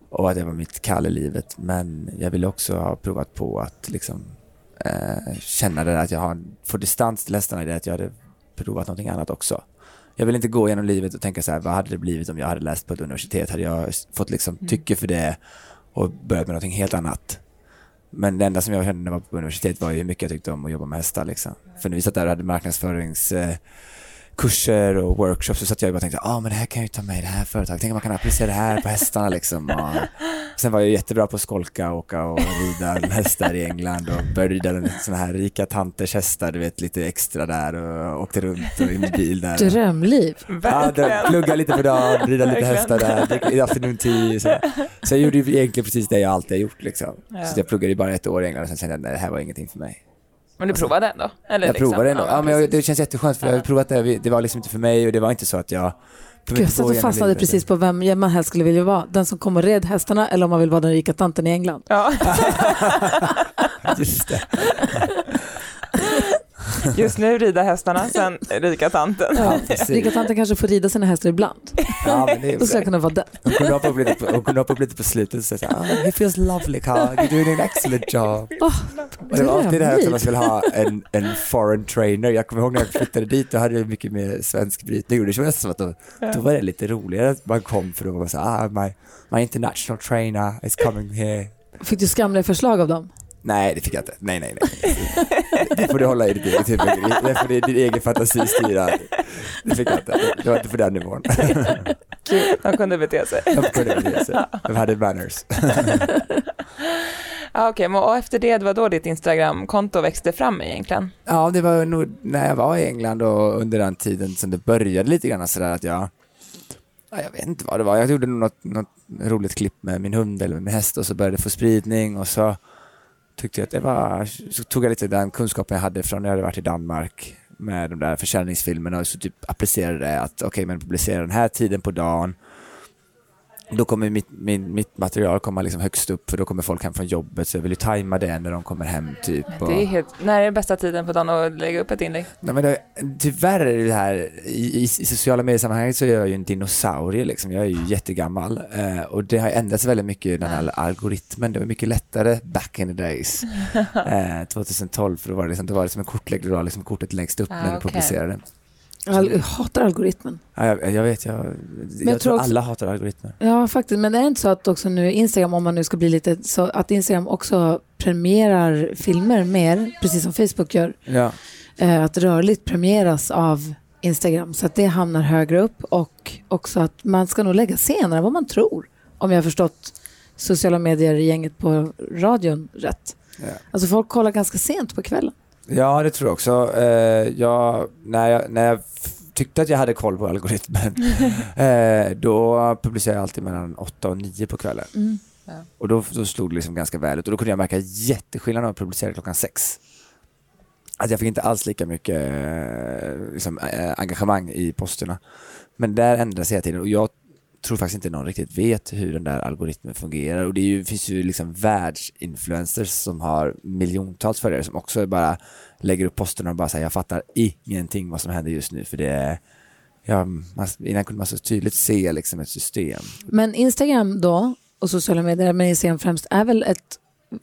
Och att det var mitt kall i livet. Men jag ville också ha provat på att liksom eh, känna det där att jag har, får distans till hästarna i det att jag hade provat någonting annat också. Jag vill inte gå genom livet och tänka så här, vad hade det blivit om jag hade läst på ett universitet? Hade jag fått liksom tycke för det och börjat med någonting helt annat? Men det enda som jag kände när jag var på universitet var ju hur mycket jag tyckte om att jobba med hästar. Liksom. För när vi satt där och hade marknadsföringskurser kurser och workshops så satt jag och bara tänkte, ah, men det här kan jag ju ta med i det här företaget. Tänk om man kan applicera det här på hästarna liksom. Och sen var jag jättebra på att skolka, åka och rida hästar i England och började rida sådana här rika tanters hästar, du vet lite extra där och åkte runt och i min bil där. Drömliv. Ja, där, plugga lite på dagen, rida lite hästar där, i afternoon tea. Så, så jag gjorde egentligen precis det jag alltid har gjort liksom. Så jag pluggade bara ett år i England och sen kände jag nej, det här var ingenting för mig. Men du provade ändå? Eller Jag liksom? provade ändå. Ja, men jag, det känns jätteskönt för jag har provat det, det var liksom inte för mig och det var inte så att jag Gud, jag satt och fastnade precis på vem man helst skulle vilja vara. Den som kom och red hästarna eller om man vill vara den rika tanten i England. Ja. Just det. Just nu rida hästarna, sen rika tanten. Ja. Rika tanten kanske får rida sina hästar ibland. Ja, men det, Då ska jag kunna vara den. hon kunde hoppa upp lite på, hon kunde hoppa upp lite på slutet och säga oh, he feels lovely Carl, you're doing an excellent job. Åh, Och det var alltid det här att man skulle ha en, en foreign trainer. Jag kommer ihåg när jag flyttade dit, då hade jag mycket mer svensk brytning och det kändes som att då, då var det lite roligare att man kom för då var man såhär, ah, my, my international trainer is coming here. Fick du skamliga förslag av dem? Nej, det fick jag inte. Nej, nej, nej. Det får du hålla i ditt eget huvud. Det får din egen fantasi styra. Det fick jag inte. Det var inte på den nivån. Kul, de kunde bete sig. De kunde bete sig. De hade manners. Ja, Okej, men och efter det, det var då ditt Instagram-konto växte fram egentligen? Ja, det var nog när jag var i England och under den tiden som det började lite grann sådär att jag ja, jag vet inte vad det var. Jag gjorde något, något roligt klipp med min hund eller med min häst och så började det få spridning och så tyckte jag att det var, så tog jag lite den kunskapen jag hade från när jag hade varit i Danmark med de där försäljningsfilmerna och så typ applicerade det att okej men publicera den här tiden på dagen då kommer mitt, min, mitt material komma liksom högst upp för då kommer folk hem från jobbet så jag vill ju tajma det när de kommer hem typ. och- Det är helt, när är bästa tiden på dagen att lägga upp ett inlägg? Nej, men det, tyvärr är det här, i, i, sociala mediesammanhanget så är jag ju en dinosaurie liksom. Jag är ju jättegammal eh, och det har ändrats väldigt mycket den här algoritmen. Det var mycket lättare back in the days. Eh, 2012 för då var det, liksom, då var det som en kortlägg, då var liksom kortet längst upp Ah, när du okej. publicerade. Jag hatar algoritmen. Ja, jag, jag vet, jag, jag, tror, tror också- alla hatar algoritmer. Ja, faktiskt. Men är det inte så att också nu Instagram, om man nu ska bli lite så att Instagram också premierar filmer mer, precis som Facebook gör, Ja. eh, att rörligt premieras av Instagram så att det hamnar högre upp och också att man ska nog lägga senare vad man tror, om jag har förstått sociala medier-gänget på radion rätt. Ja. Alltså folk kollar ganska sent på kvällen. Ja, det tror jag också. Eh, jag, när, jag, när jag tyckte att jag hade koll på algoritmen, eh, då publicerade jag alltid mellan 8 och 9 på kvällen. Ja. Och då, då slog det liksom ganska väl ut och då kunde jag märka jätteskillnad när jag publicerade klockan 6. Att jag fick inte alls lika mycket eh, liksom, eh, engagemang i posterna. Men där ändras hela tiden och jag tror faktiskt inte någon riktigt vet hur den där algoritmen fungerar och det ju, finns ju liksom världsinfluencers som har miljontals följare som också bara lägger upp posterna och bara säger jag fattar ingenting vad som händer just nu för det är Ja, man, innan kunde man så tydligt se liksom ett system. Men Instagram då, och sociala medier, men Instagram främst, är väl ett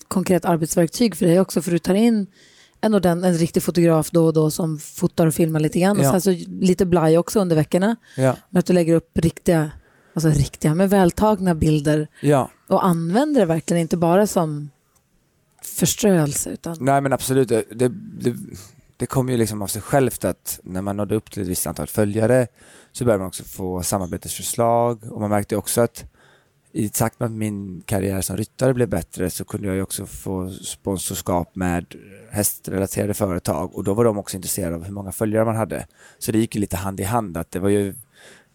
konkret arbetsverktyg för dig också, för du tar in en, ordent, en riktig fotograf då och då som fotar och filmar lite grann. Ja. Och sen så lite blaj också under veckorna. Ja. Men att du lägger upp riktiga, alltså riktiga, men vältagna bilder Ja, och använder det verkligen inte bara som förströelse utan nej men absolut. Det, det, det, det kom ju liksom av sig självt att när man nådde upp till ett visst antal följare så började man också få samarbetsförslag och man märkte också att i takt med att min karriär som ryttare blev bättre så kunde jag ju också få sponsorskap med hästrelaterade företag och då var de också intresserade av hur många följare man hade. Så det gick ju lite hand i hand att det var ju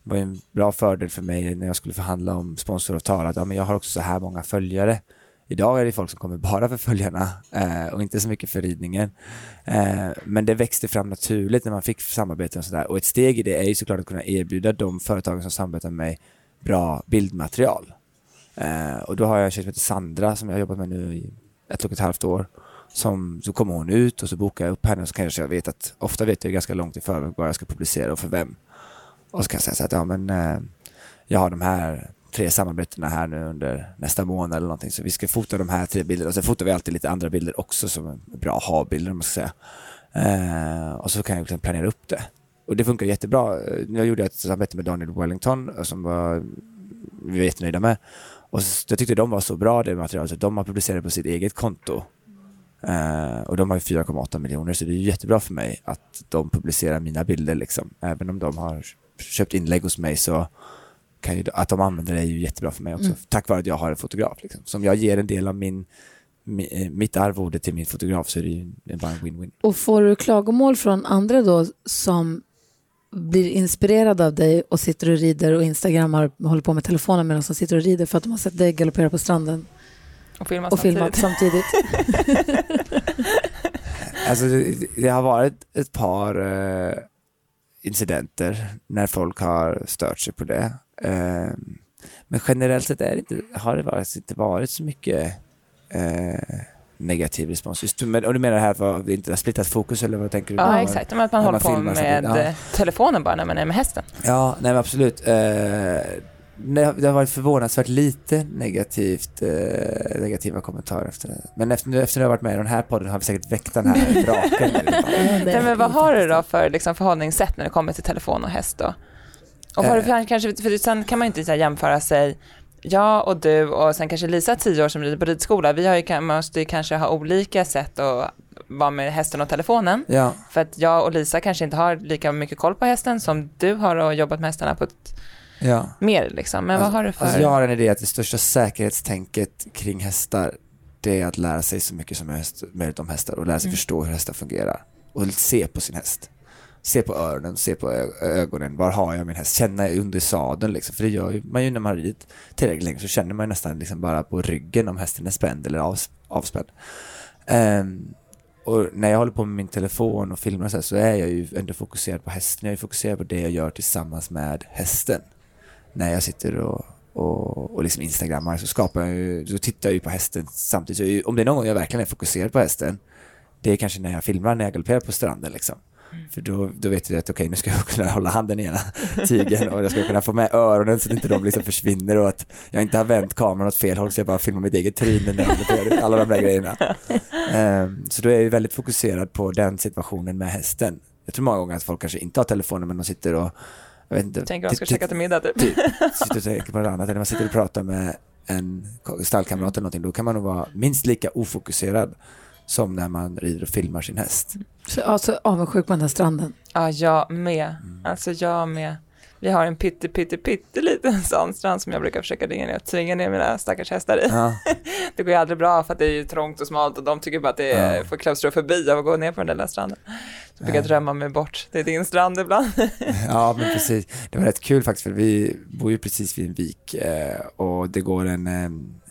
var en bra fördel för mig när jag skulle förhandla om sponsoravtal att ja, men jag har också så här många följare. Idag är det folk som kommer bara för följarna eh, och inte så mycket för ridningen. Eh, men det växte fram naturligt när man fick samarbeten och sådär. Och ett steg i det är ju såklart att kunna erbjuda de företagen som samarbetar med mig bra bildmaterial. Eh, och då har jag en tjej som heter Sandra som jag har jobbat med nu i ett och ett halvt år. Som, så kommer hon ut och så bokar jag upp henne och så kanske jag vet att ofta vet jag ganska långt i förväg vad jag ska publicera och för vem. Och så kan jag säga så att ja men eh, jag har de här tre samarbetena här nu under nästa månad eller någonting så vi ska fota de här tre bilderna och sen fotar vi alltid lite andra bilder också som är bra ha-bilder om man ska säga. Eh, och så kan jag liksom planera upp det. Och det funkar jättebra. Jag gjorde ett samarbete med Daniel Wellington eh, som var, vi var jättenöjda med. Och så, jag tyckte de var så bra det materialet så de har publicerat på sitt eget konto. Eh, och de har ju 4,8 miljoner så det är jättebra för mig att de publicerar mina bilder liksom. Även om de har köpt inlägg hos mig så kan ju, att de använder det är ju jättebra för mig också. Mm. Tack vare att jag har en fotograf. Liksom. Så om jag ger en del av min, mi, eh, mitt arvode till min fotograf så är det ju bara en win-win. Och får du klagomål från andra då som blir inspirerade av dig och sitter och rider och instagrammar och håller på med telefonen medan de sitter och rider för att de har sett dig galoppera på stranden Och filma och filmat samtidigt. samtidigt? Alltså, det, det har varit ett par eh, incidenter när folk har stört sig på det. Eh, men generellt sett är det inte, har det varit, inte varit så mycket eh, negativ respons. Just, men, och du menar det här att vi inte har splittat fokus eller vad tänker du? Ja, på? exakt. Men att man håller på filmar med samtidigt. eh, telefonen bara när man är med hästen. Ja, nej men absolut. Eh, det har varit förvånansvärt lite negativt, eh, negativa kommentarer efter det. Men efter, nu, efter att jag har varit med i den här podden har vi säkert väckt den här draken. Nej, men vad har du då för liksom, förhållningssätt när det kommer till telefon och häst då? Och har du för, kanske, för sen kan man ju inte så här, jämföra sig, jag och du och sen kanske Lisa, tio år som rider på ridskola, vi har ju, måste ju kanske ha olika sätt att vara med hästen och telefonen. Ja, För att jag och Lisa kanske inte har lika mycket koll på hästen som du har och jobbat med hästarna på ett ja. mer liksom. Men vad har du för... Alltså jag har en idé att det största säkerhetstänket kring hästar, det är att lära sig så mycket som möjligt- om hästar och lära sig Mm. förstå hur hästar fungerar. Och se på sin häst. Se på öronen, se på ögonen, var har jag min häst? Känna under sadeln liksom, för det gör ju man ju när man ridit tillräckligt länge så känner man nästan liksom bara på ryggen om hästen är spänd eller av, avspänd. Ehm, och när jag håller på med min telefon och filmar så, här, så är jag ju ändå fokuserad på hästen. Jag är fokuserad på det jag gör tillsammans med hästen. När jag sitter och, och, och liksom instagrammar så skapar jag ju, så tittar jag ju på hästen samtidigt. Så om det är någon gång jag verkligen är fokuserad på hästen, det är kanske när jag filmar när jag galopperar på stranden liksom. För då, då vet jag att okej, nu ska jag kunna hålla handen i ena tigern och jag ska kunna få med öronen så att inte de liksom försvinner och att jag inte har vänt kameran åt fel håll så jag bara filmar mitt eget tryne när jag alla de där grejerna. Ehm, så då är jag ju väldigt fokuserad på den situationen med hästen. Jag tror många gånger att folk kanske inte har telefonen men de sitter och jag vet inte, Tänker de ska käka till middag typ. typ, sitter och tänker på något annat, eller man sitter och pratar med en stallkamrat eller någonting, då kan man nog vara minst lika ofokuserad som när man rider och filmar sin häst. Så, alltså, avundsjuk på den här stranden. Ja, jag med. Mm. Alltså jag med. Vi har en pytte, pytte, pytteliten sandstrand som jag brukar försöka ringa ner och tvinga ner mina stackars hästar i. Ja, Det går ju aldrig bra för att det är ju trångt och smalt och de tycker bara att det är, Ja. får klaustrofobi av att gå ner på den där lilla stranden. Så brukar jag drömma mig bort till din strand ibland. ja, men precis. Det var rätt kul faktiskt för vi bor ju precis vid en vik eh, och det går en,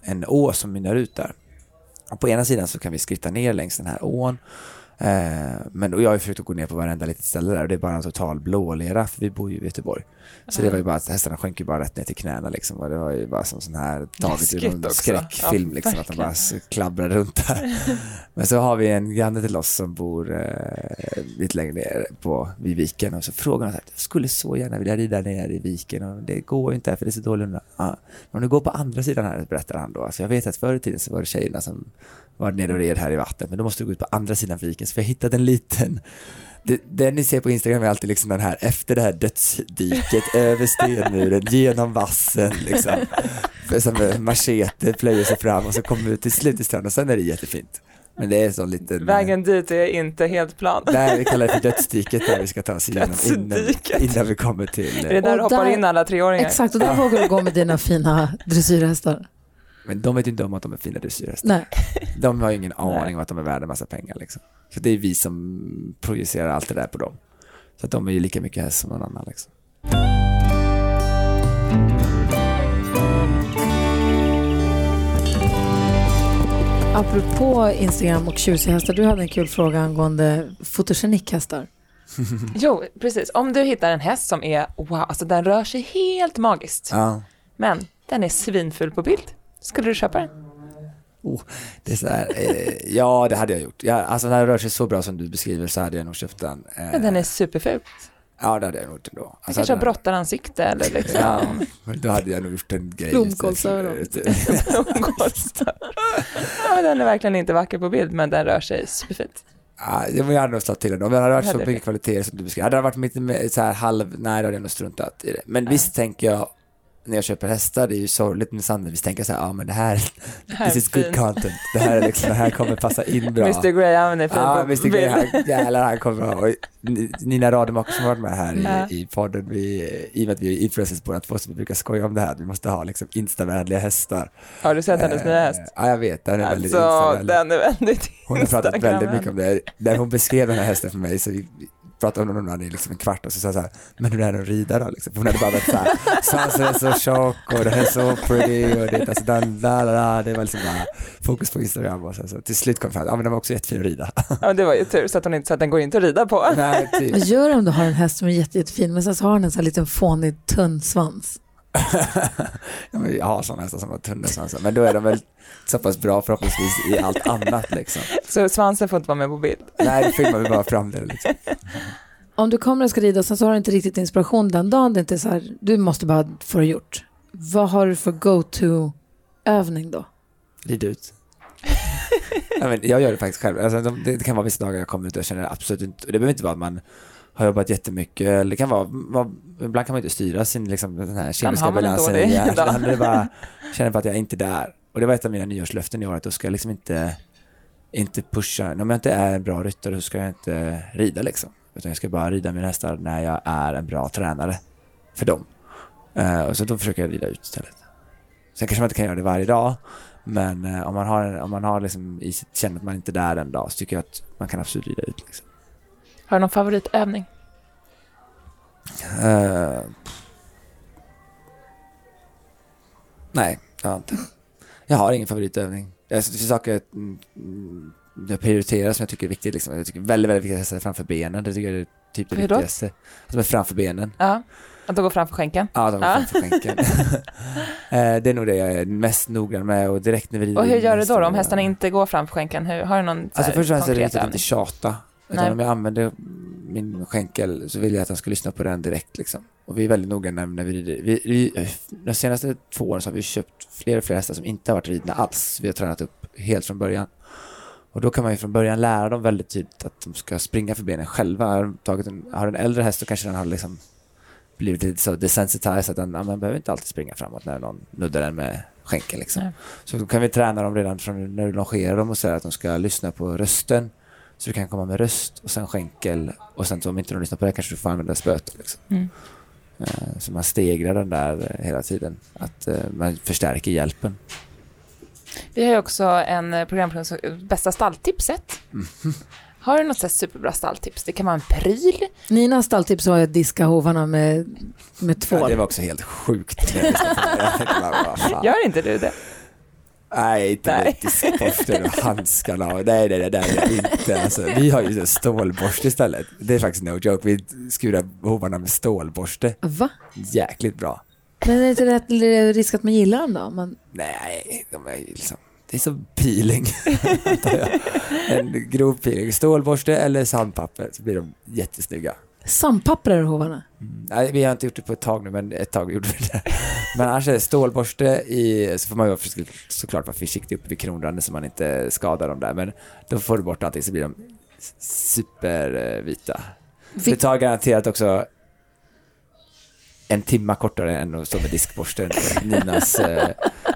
en å som mynnar ut där. Och på ena sidan så kan vi skritta ner längs den här ån. Eh, men och jag har försökt att gå ner på varenda litet ställe där och det är bara en total blålera för vi bor ju i Göteborg. Så det var ju bara att hästarna sjönk ju bara rätt ner till knäna liksom och det var ju bara som sån här taget ur någon också. skräckfilm Ja, liksom att de bara klabbrar runt där. Men så har vi en granne till oss som bor eh, lite längre ner på, vid viken och så frågar han så här, jag skulle så gärna vilja rida ner i viken och det går ju inte här för det är så dålig under. Ja. Men om du går på andra sidan här, berättar han då. Alltså jag vet att förr i tiden så var det tjejerna som var nere och red här i vattnet, men då måste du gå ut på andra sidan viken. Så vi har hittat en liten det, det ni ser på Instagram är alltid liksom den här efter det här dödsdiket, över stenmuren, genom vassen liksom. För Som machete plöjer sig fram och så kommer vi till slut i stranden och sen är det jättefint. Men det är så liten... Vägen dit är inte helt plan. Nej, vi kallar det för dödsdiket där vi ska ta oss igenom innan, innan vi kommer till... Är det där Och hoppar där- in alla treåringar? Exakt, och där vågar du gå med dina fina dressyrhästar. Men de vet ju inte om att de är fina dressyrhästar. Nej. De har ju ingen aning om att de är värda en massa pengar liksom. Så det är vi som projicerar allt det där på dem. Så att de är ju lika mycket häst som någon annan liksom. Apropå Instagram och tjusiga hästar, du hade en kul fråga angående fotogenikhästar. Jo, precis. Om du hittar en häst som är, wow, alltså den rör sig helt magiskt, Ja. men den är svinful på bild. Skulle du köpa den? Oh, det är så här, eh, ja det hade jag gjort. Ja, alltså när det rör sig så bra som du beskriver så hade jag nog köpt den. Eh, Men den är superful. Ja det hade jag nog gjort ändå. Alltså, kanske har brottaransikte eller liksom. Ja, då hade jag nog gjort en grej. Blomkålsöron. Ja, den är verkligen inte vacker på bild, men den rör sig superfint. Ja, jag hade nog slagit till den. Om det hade varit så mycket kvaliteter som du beskrev. Hade det varit mer så här halv, nej då hade jag nog struntat i det. Men visst tänker jag, när jag köper hästar, det är ju sorgligt med Sandra, visst tänker så här, ja men det här, Det här är this is good fint. content. Det här, är liksom, det här kommer passa in bra. Mr Graham är fin Ja, på Mr han, jävlar han kommer. Och Nina Rademacher som har varit med här Ja. i, i podden, vi, i och med att vi är influencers båda två, så vi brukar skoja om det här, vi måste ha liksom instavänliga hästar. Har du sett hennes nya häst? Eh, Ja, jag vet, den är väldigt Alltså, instavänlig. den är väldigt Hon har pratat väldigt mycket om det. När hon beskrev den här hästen för mig så vi pratade om den i liksom en kvart och så sa jag så här, men hur är den att rida då? Liksom. För hon hade bara varit så här, svansen är så tjock och den är så pretty och det, alltså, den, la, la, la, det var liksom bara fokus på Instagram och så, så till slut kom jag fram, ja men den var också jättefin att rida. Ja, det var ju tur så att, hon inte, så att den går inte att rida på. Nej, typ. Vad gör du om du har en häst som är jätte, jättefin men sen så har den en sån här liten fånig tunn svans? Jag har sådana hästar som har tunnelsvansar, men då är de väl så pass bra förhoppningsvis i allt annat liksom. Så svansen får inte vara med på bild. Nej, då filmar vi bara fram det liksom. Om du kommer och ska rida och sen så har du inte riktigt inspiration den dagen, det är inte så här, du måste bara få det gjort. Vad har du för go-to-övning då? Rid ut. ja, men jag gör det faktiskt själv. Alltså, de- det kan vara vissa dagar jag kommer ut och känner absolut inte, det behöver inte vara att man har jobbat jättemycket, eller det kan vara, vara ibland kan man inte styra sin liksom, den här kemiska balansen i hjärnan. Det bara, känner bara att jag är inte där. Och det var ett av mina nyårslöften i år, att då ska jag liksom inte, inte pusha, om jag inte är en bra ryttare så ska jag inte rida liksom. Utan jag ska bara rida mina hästar när jag är en bra tränare för dem. Eh, och så då försöker jag rida ut istället. Sen kanske man inte kan göra det varje dag, men eh, om man har, om man har liksom i sitt, känner att man inte är där en dag så tycker jag att man kan absolut rida ut. Liksom. Har du någon favoritövning? Eh, nej, jag har inte. Jag har ingen favoritövning. Det är saker mm, jag prioriterar som jag tycker är viktigt. Liksom. Jag tycker väldigt, väldigt viktigt att sätta framför benen. Det tycker jag är typ det Hur då? viktigaste. Alltså med framför benen. Ja, att då gå framför skänken. Ja, de Ja. framför skänken. Eh, det är nog det jag är mest noggrann med och direkt när vi Och hur gör du då, då om hästarna- inte går framför skänken? Hur, har du någon så Alltså först och främst är det viktigt att inte tjata. Utan Nej. om jag använder min skänkel så vill jag att han ska lyssna på den direkt liksom. Och vi är väldigt noga när, när vi rider. Vi, vi, de senaste två åren så har vi köpt fler och fler hästar som inte har varit ridna alls. Vi har tränat upp helt från början. Och då kan man ju från början lära dem väldigt tydligt att de ska springa för benen själva. Har tagit en, har en äldre häst så kanske den har liksom blivit lite så desensitized att den, ja, man behöver inte alltid springa framåt när någon nuddar den med skänkeln liksom. Så då kan vi träna dem redan från när du longerar dem och säga att de ska lyssna på rösten. Så du kan komma med röst och sen skänkel och sen så om inte de lyssnar på det kanske du får använda spöet. Liksom. Mm. Eh, Så man stegrar den där eh, hela tiden. Att eh, man förstärker hjälpen. Vi har ju också en programpunkt som bästa stalltipset. Mhm. Har du något så superbra stalltips? Det kan vara en pryl. Ninas stalltips var att diska hovarna med, med Ja, tvål. det var också helt sjukt. Gör inte du det? Nej, inte Nej. och handskarna. Nej, nej, nej, jag inte. Alltså, vi har ju stålborste istället. Det är faktiskt no joke. Vi skurar hovarna med stålborste. Va? Jäkligt bra. Men är det inte rätt risk att man gillar dem då? Man, Nej, de är liksom, det är som peeling. en grov peeling. Stålborste eller sandpapper så blir de jättesnygga. Sandpapprar hovarna? Nej, vi har inte gjort det på ett tag nu, men ett tag gjorde vi det. Men annars är det stålborste i, så får man ju såklart vara försiktig uppe vid kronranden så man inte skadar dem där. Men då får du bort allting så blir de supervita. Det tar garanterat också en timma kortare än att stå med diskborsten. Ninas eh,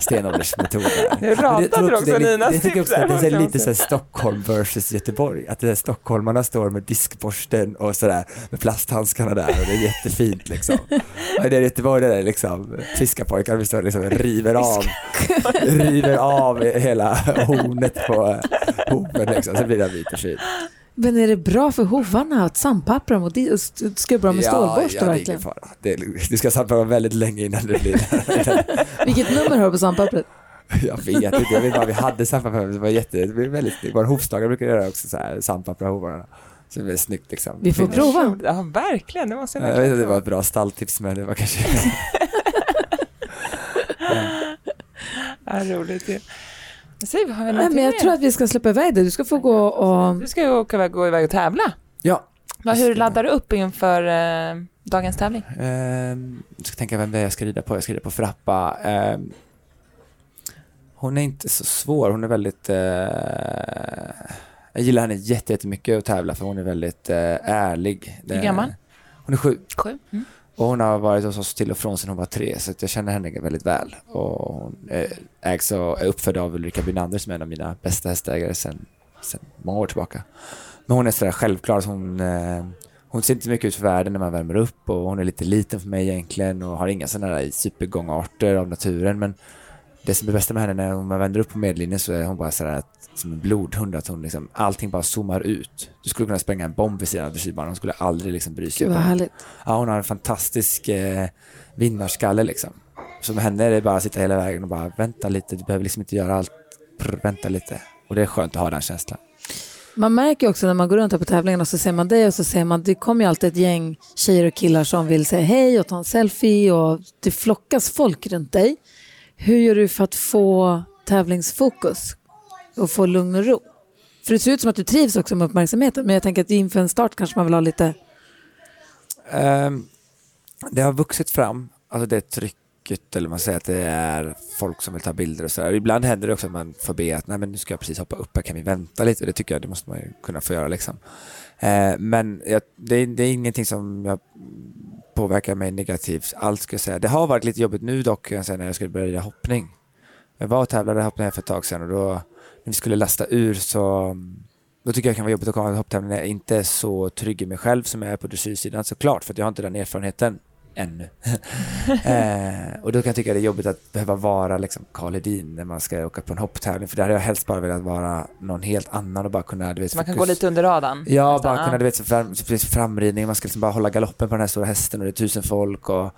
stenåldersmetod. där. Nu ratade det- du också det Ninas Jag tycker tips också att det är så lite så här Stockholm versus Göteborg. Att det är stockholmarna står med diskborsten och sådär med plasthandskarna där och det är jättefint liksom. Och det är Göteborg där det är liksom fiskarpojkar vi står liksom river av, river av hela hornet på hoven liksom. Så blir den vit och fin. Men är det bra för hovarna att sandpappra dem och st- skubba dem med stålborste ja, det är ingen verkligen? fara. Det är, du ska samla väldigt länge innan det blir Vilket nummer har du på sandpappret? Jag vet inte, jag vet bara vi hade sandpapper, det var jätte, det blev väldigt snyggt. Våra hovslagare brukar göra också så här sandpapper hovarna. Så det blev snyggt liksom. Vi får prova. Ja, verkligen. Det måste jag Jag vet inte, det var ett bra stalltips men det var kanske... Ja, roligt ju. Säg, har Nej, men jag tror att vi ska släppa iväg dig. Du ska få gå och... Du ska ju åka iväg, gå iväg och tävla. Ja. Va, hur laddar du upp inför eh, dagens tävling? Ehm, jag ska tänka vem det är jag ska rida på. Jag ska rida på Frappa. Ehm, hon är inte så svår. Hon är väldigt... eh, jag gillar henne jätte- jättemycket att tävla för hon är väldigt eh, ärlig. Hur gammal? Hon är sju. Sju. Mm. Och hon har varit hos oss till och från sedan hon var tre, så att jag känner henne väldigt väl. Och hon ägs och är uppfödd av Ulrika Bynander som är en av mina bästa hästägare sedan, sedan många år tillbaka. Men hon är sådär självklar, så hon, eh, hon ser inte mycket ut för världen när man värmer upp och hon är lite liten för mig egentligen och har inga sådana där supergångarter av naturen. Men det som är bästa med henne när man vänder upp på medlinjen så är hon bara sådär att, som en blodhund, att hon liksom, allting bara zoomar ut. Du skulle kunna spränga en bomb vid sidan av dressyrbanan, hon skulle aldrig liksom bry sig. Gud vad härligt. Ja, hon har en fantastisk eh, vinnarskalle liksom. Så med henne är det bara att sitta hela vägen och bara vänta lite, du behöver liksom inte göra allt, Prr, vänta lite. Och det är skönt att ha den känslan. Man märker också när man går runt här på tävlingarna så ser man dig och så ser man, det kommer ju alltid ett gäng tjejer och killar som vill säga hej och ta en selfie och det flockas folk runt dig. Hur gör du för att få tävlingsfokus och få lugn och ro? För det ser ut som att du trivs också med uppmärksamheten men jag tänker att inför en start kanske man vill ha lite... Um, det har vuxit fram, alltså det trycket, eller man säger att det är folk som vill ta bilder och sådär. Ibland händer det också att man får be att nej men nu ska jag precis hoppa upp här, kan vi vänta lite? Det tycker jag, det måste man ju kunna få göra liksom. Eh, men jag, det, är- det är ingenting som jag påverkar mig negativt alls ska jag säga. Det har varit lite jobbigt nu dock, jag när jag skulle börja rida hoppning. Jag var och tävlade i hoppning för ett tag sedan och då när vi skulle lasta ur så då tycker jag det kan vara jobbigt att komma till hopptävling när jag inte är så trygg i mig själv som jag är på dressyrsidan såklart för att jag har inte den erfarenheten ännu. eh, och då kan jag tycka det är jobbigt att behöva vara liksom Karl Hedin när man ska åka på en hopptävling för där hade jag helst bara velat vara någon helt annan och bara kunna du vet, man kan fokus- gå lite under radarn. Ja, nästan. bara kunna du vet, fram, framridning, man ska liksom bara hålla galoppen på den här stora hästen och det är tusen folk och,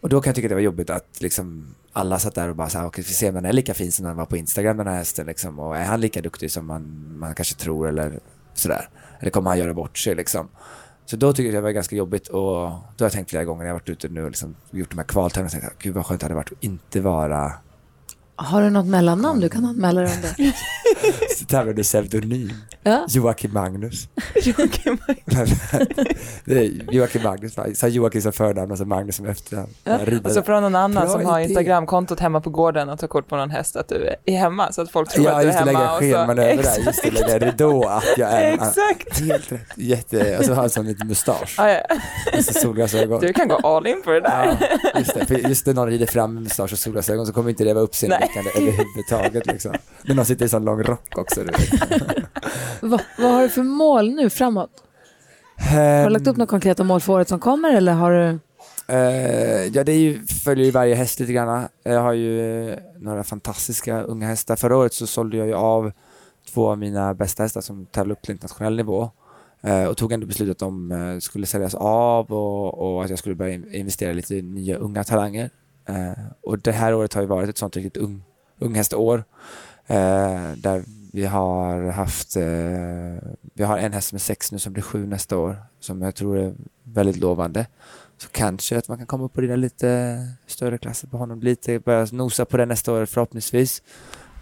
och då kan jag tycka det var jobbigt att liksom alla satt där och bara så här, okej, vi ser om den är lika fin som den var på Instagram den här hästen liksom och är han lika duktig som man, man kanske tror eller sådär. Eller kommer han göra bort sig liksom. Så då tycker jag det var ganska jobbigt och då har jag tänkt flera gånger när jag har varit ute nu och liksom gjort de här kvaltävlingarna och tänkt, gud vad skönt det hade varit att inte vara Har du något mellannamn du kan anmäla dig under? tävla under pseudonym. Ja. Joakim Magnus. Joakim är Joakim Magnus, så har Joakim som förnamn och så Magnus som efternamn. Ja. Och så från någon annan Bra som har idé. Instagramkontot hemma på gården och tar kort på någon häst att du är hemma så att folk tror Ja, att du är just det, lägga hemma. och så- scheman över där, just det, lägga ridå att jag är Exakt. Helt rätt. Jätte, och så har han en sån liten mustasch Ja, ja. och så solglasögon. Du kan gå all in på det där. Ja, just det, för just när någon rider fram med mustasch och solglasögon så kommer inte det vara uppseendeväckande överhuvudtaget liksom. Men någon sitter i sån lång rock också. Vet. Va, vad har du för mål nu framåt? Har du lagt upp några konkreta mål för året som kommer eller har du... Eh, ja, det ju, följer ju varje häst lite grann. Jag har ju eh, några fantastiska unga hästar. Förra året så sålde jag ju av två av mina bästa hästar som tävlar upp till internationell nivå. Eh, och tog ändå beslutet att de skulle säljas av och, och att jag skulle börja in- investera lite i nya unga talanger. Och det här året har ju varit ett sånt riktigt ung, unghästår. Där vi har haft, eh, vi har en häst som är sex nu som blir sju nästa år. Som jag tror är väldigt lovande. Så kanske att man kan komma upp och rida lite större klasser på honom. Lite, börja nosa på det nästa år förhoppningsvis.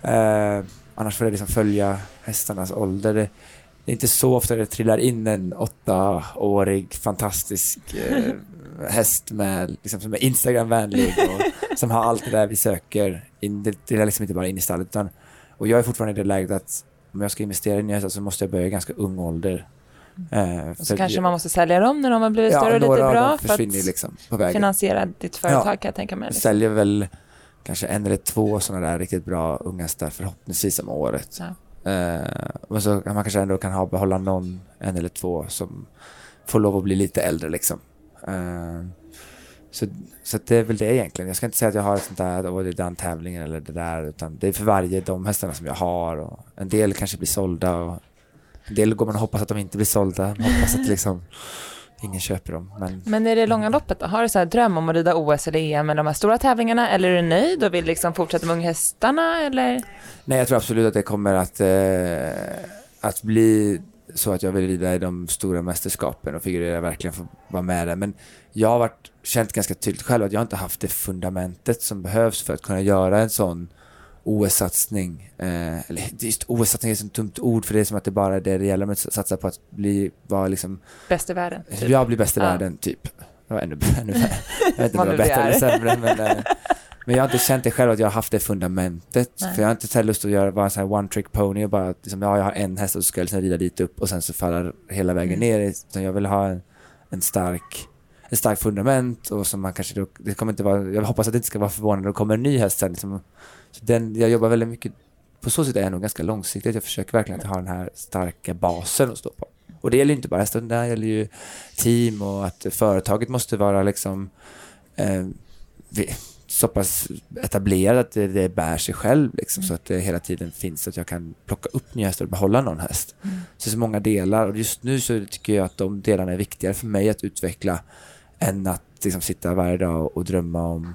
Eh, annars får det liksom följa hästarnas ålder. Det, det är inte så ofta det trillar in en åttaårig fantastisk eh, häst med, liksom, som är Instagramvänlig och som har allt det där vi söker. In, det trillar liksom inte bara in i stallet. Utan, och jag är fortfarande i det läget att om jag ska investera i nya hästar så måste jag börja i ganska ung ålder. Eh, Och så kanske man måste sälja dem när de har blivit större och lite bra för att liksom finansiera ditt företag Ja. kan jag tänka mig. Jag Liksom. säljer väl kanske en eller två sådana där riktigt bra unga hästar förhoppningsvis om året. Ja. Eh, och så man kanske ändå kan ha, behålla någon, en eller två som får lov att bli lite äldre liksom. Eh, så, så att det är väl det egentligen. Jag ska inte säga att jag har ett sånt där, åh det är den tävlingen eller det där, utan det är för varje de hästarna som jag har. Och en del kanske blir sålda och en del går man och hoppas att de inte blir sålda. Man hoppas att liksom ingen köper dem. Men Men i det långa loppet då? Har du så här dröm om att rida OS eller EM eller de här stora tävlingarna? Eller är du nöjd och vill liksom fortsätta med unghästarna? Eller? Nej, jag tror absolut att det kommer att, eh, att bli så att jag vill rida i de stora mästerskapen och figurera verkligen få vara med där. Men jag har varit, känt ganska tydligt själv att jag inte haft det fundamentet som behövs för att kunna göra en sån OS-satsning. Eh, eller just OS-satsning är ett dumt ord för det är som att det bara är det det gäller, men att satsa på att bli, vara liksom, Bäst i världen? Typ. jag blir bäst i Ja. världen, typ. Det var ännu, ännu värre. Jag vet inte om det var bättre eller sämre, men, eh, men jag har inte känt det själv att jag har haft det fundamentet. Nej. För jag har inte så lust att göra bara en sån här one trick pony och bara liksom, ja, jag har en häst och så ska jag liksom rida dit upp och sen så faller hela vägen Mm. ner. Utan jag vill ha en, en stark en stark fundament och som man kanske då, det kommer inte vara, jag hoppas att det inte ska vara förvånande när det kommer en ny häst sen. Liksom, så den, jag jobbar väldigt mycket, på så sätt är jag nog ganska långsiktigt. Jag försöker verkligen att ha den här starka basen att stå på. Och det gäller ju inte bara hästen, det gäller ju team och att företaget måste vara liksom eh, så pass etablerat att det, det bär sig själv liksom, så att det hela tiden finns så att jag kan plocka upp nya hästar och behålla någon häst. Så det är så många delar och just nu så tycker jag att de delarna är viktigare för mig att utveckla än att liksom, sitta varje dag och, drömma om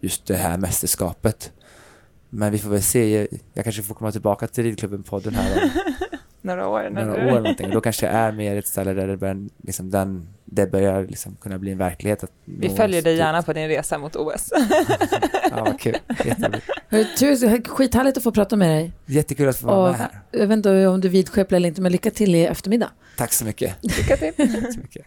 just det här mästerskapet. Men vi får väl se, jag, jag kanske får komma tillbaka till ridklubben-podden här några år. Några du... år någonting. Då kanske jag är mer ett ställe där det börjar, liksom, den, det börjar liksom kunna bli en verklighet. Att Vi följer dig gärna på din resa mot OS. Ja, vad kul. Jätteroligt. Skithärligt att få prata med dig. Jättekul att få vara Och, med här. jag vet inte om du vidskeplar eller inte, men lycka till i eftermiddag. Tack så mycket. Lycka till. Tack så mycket.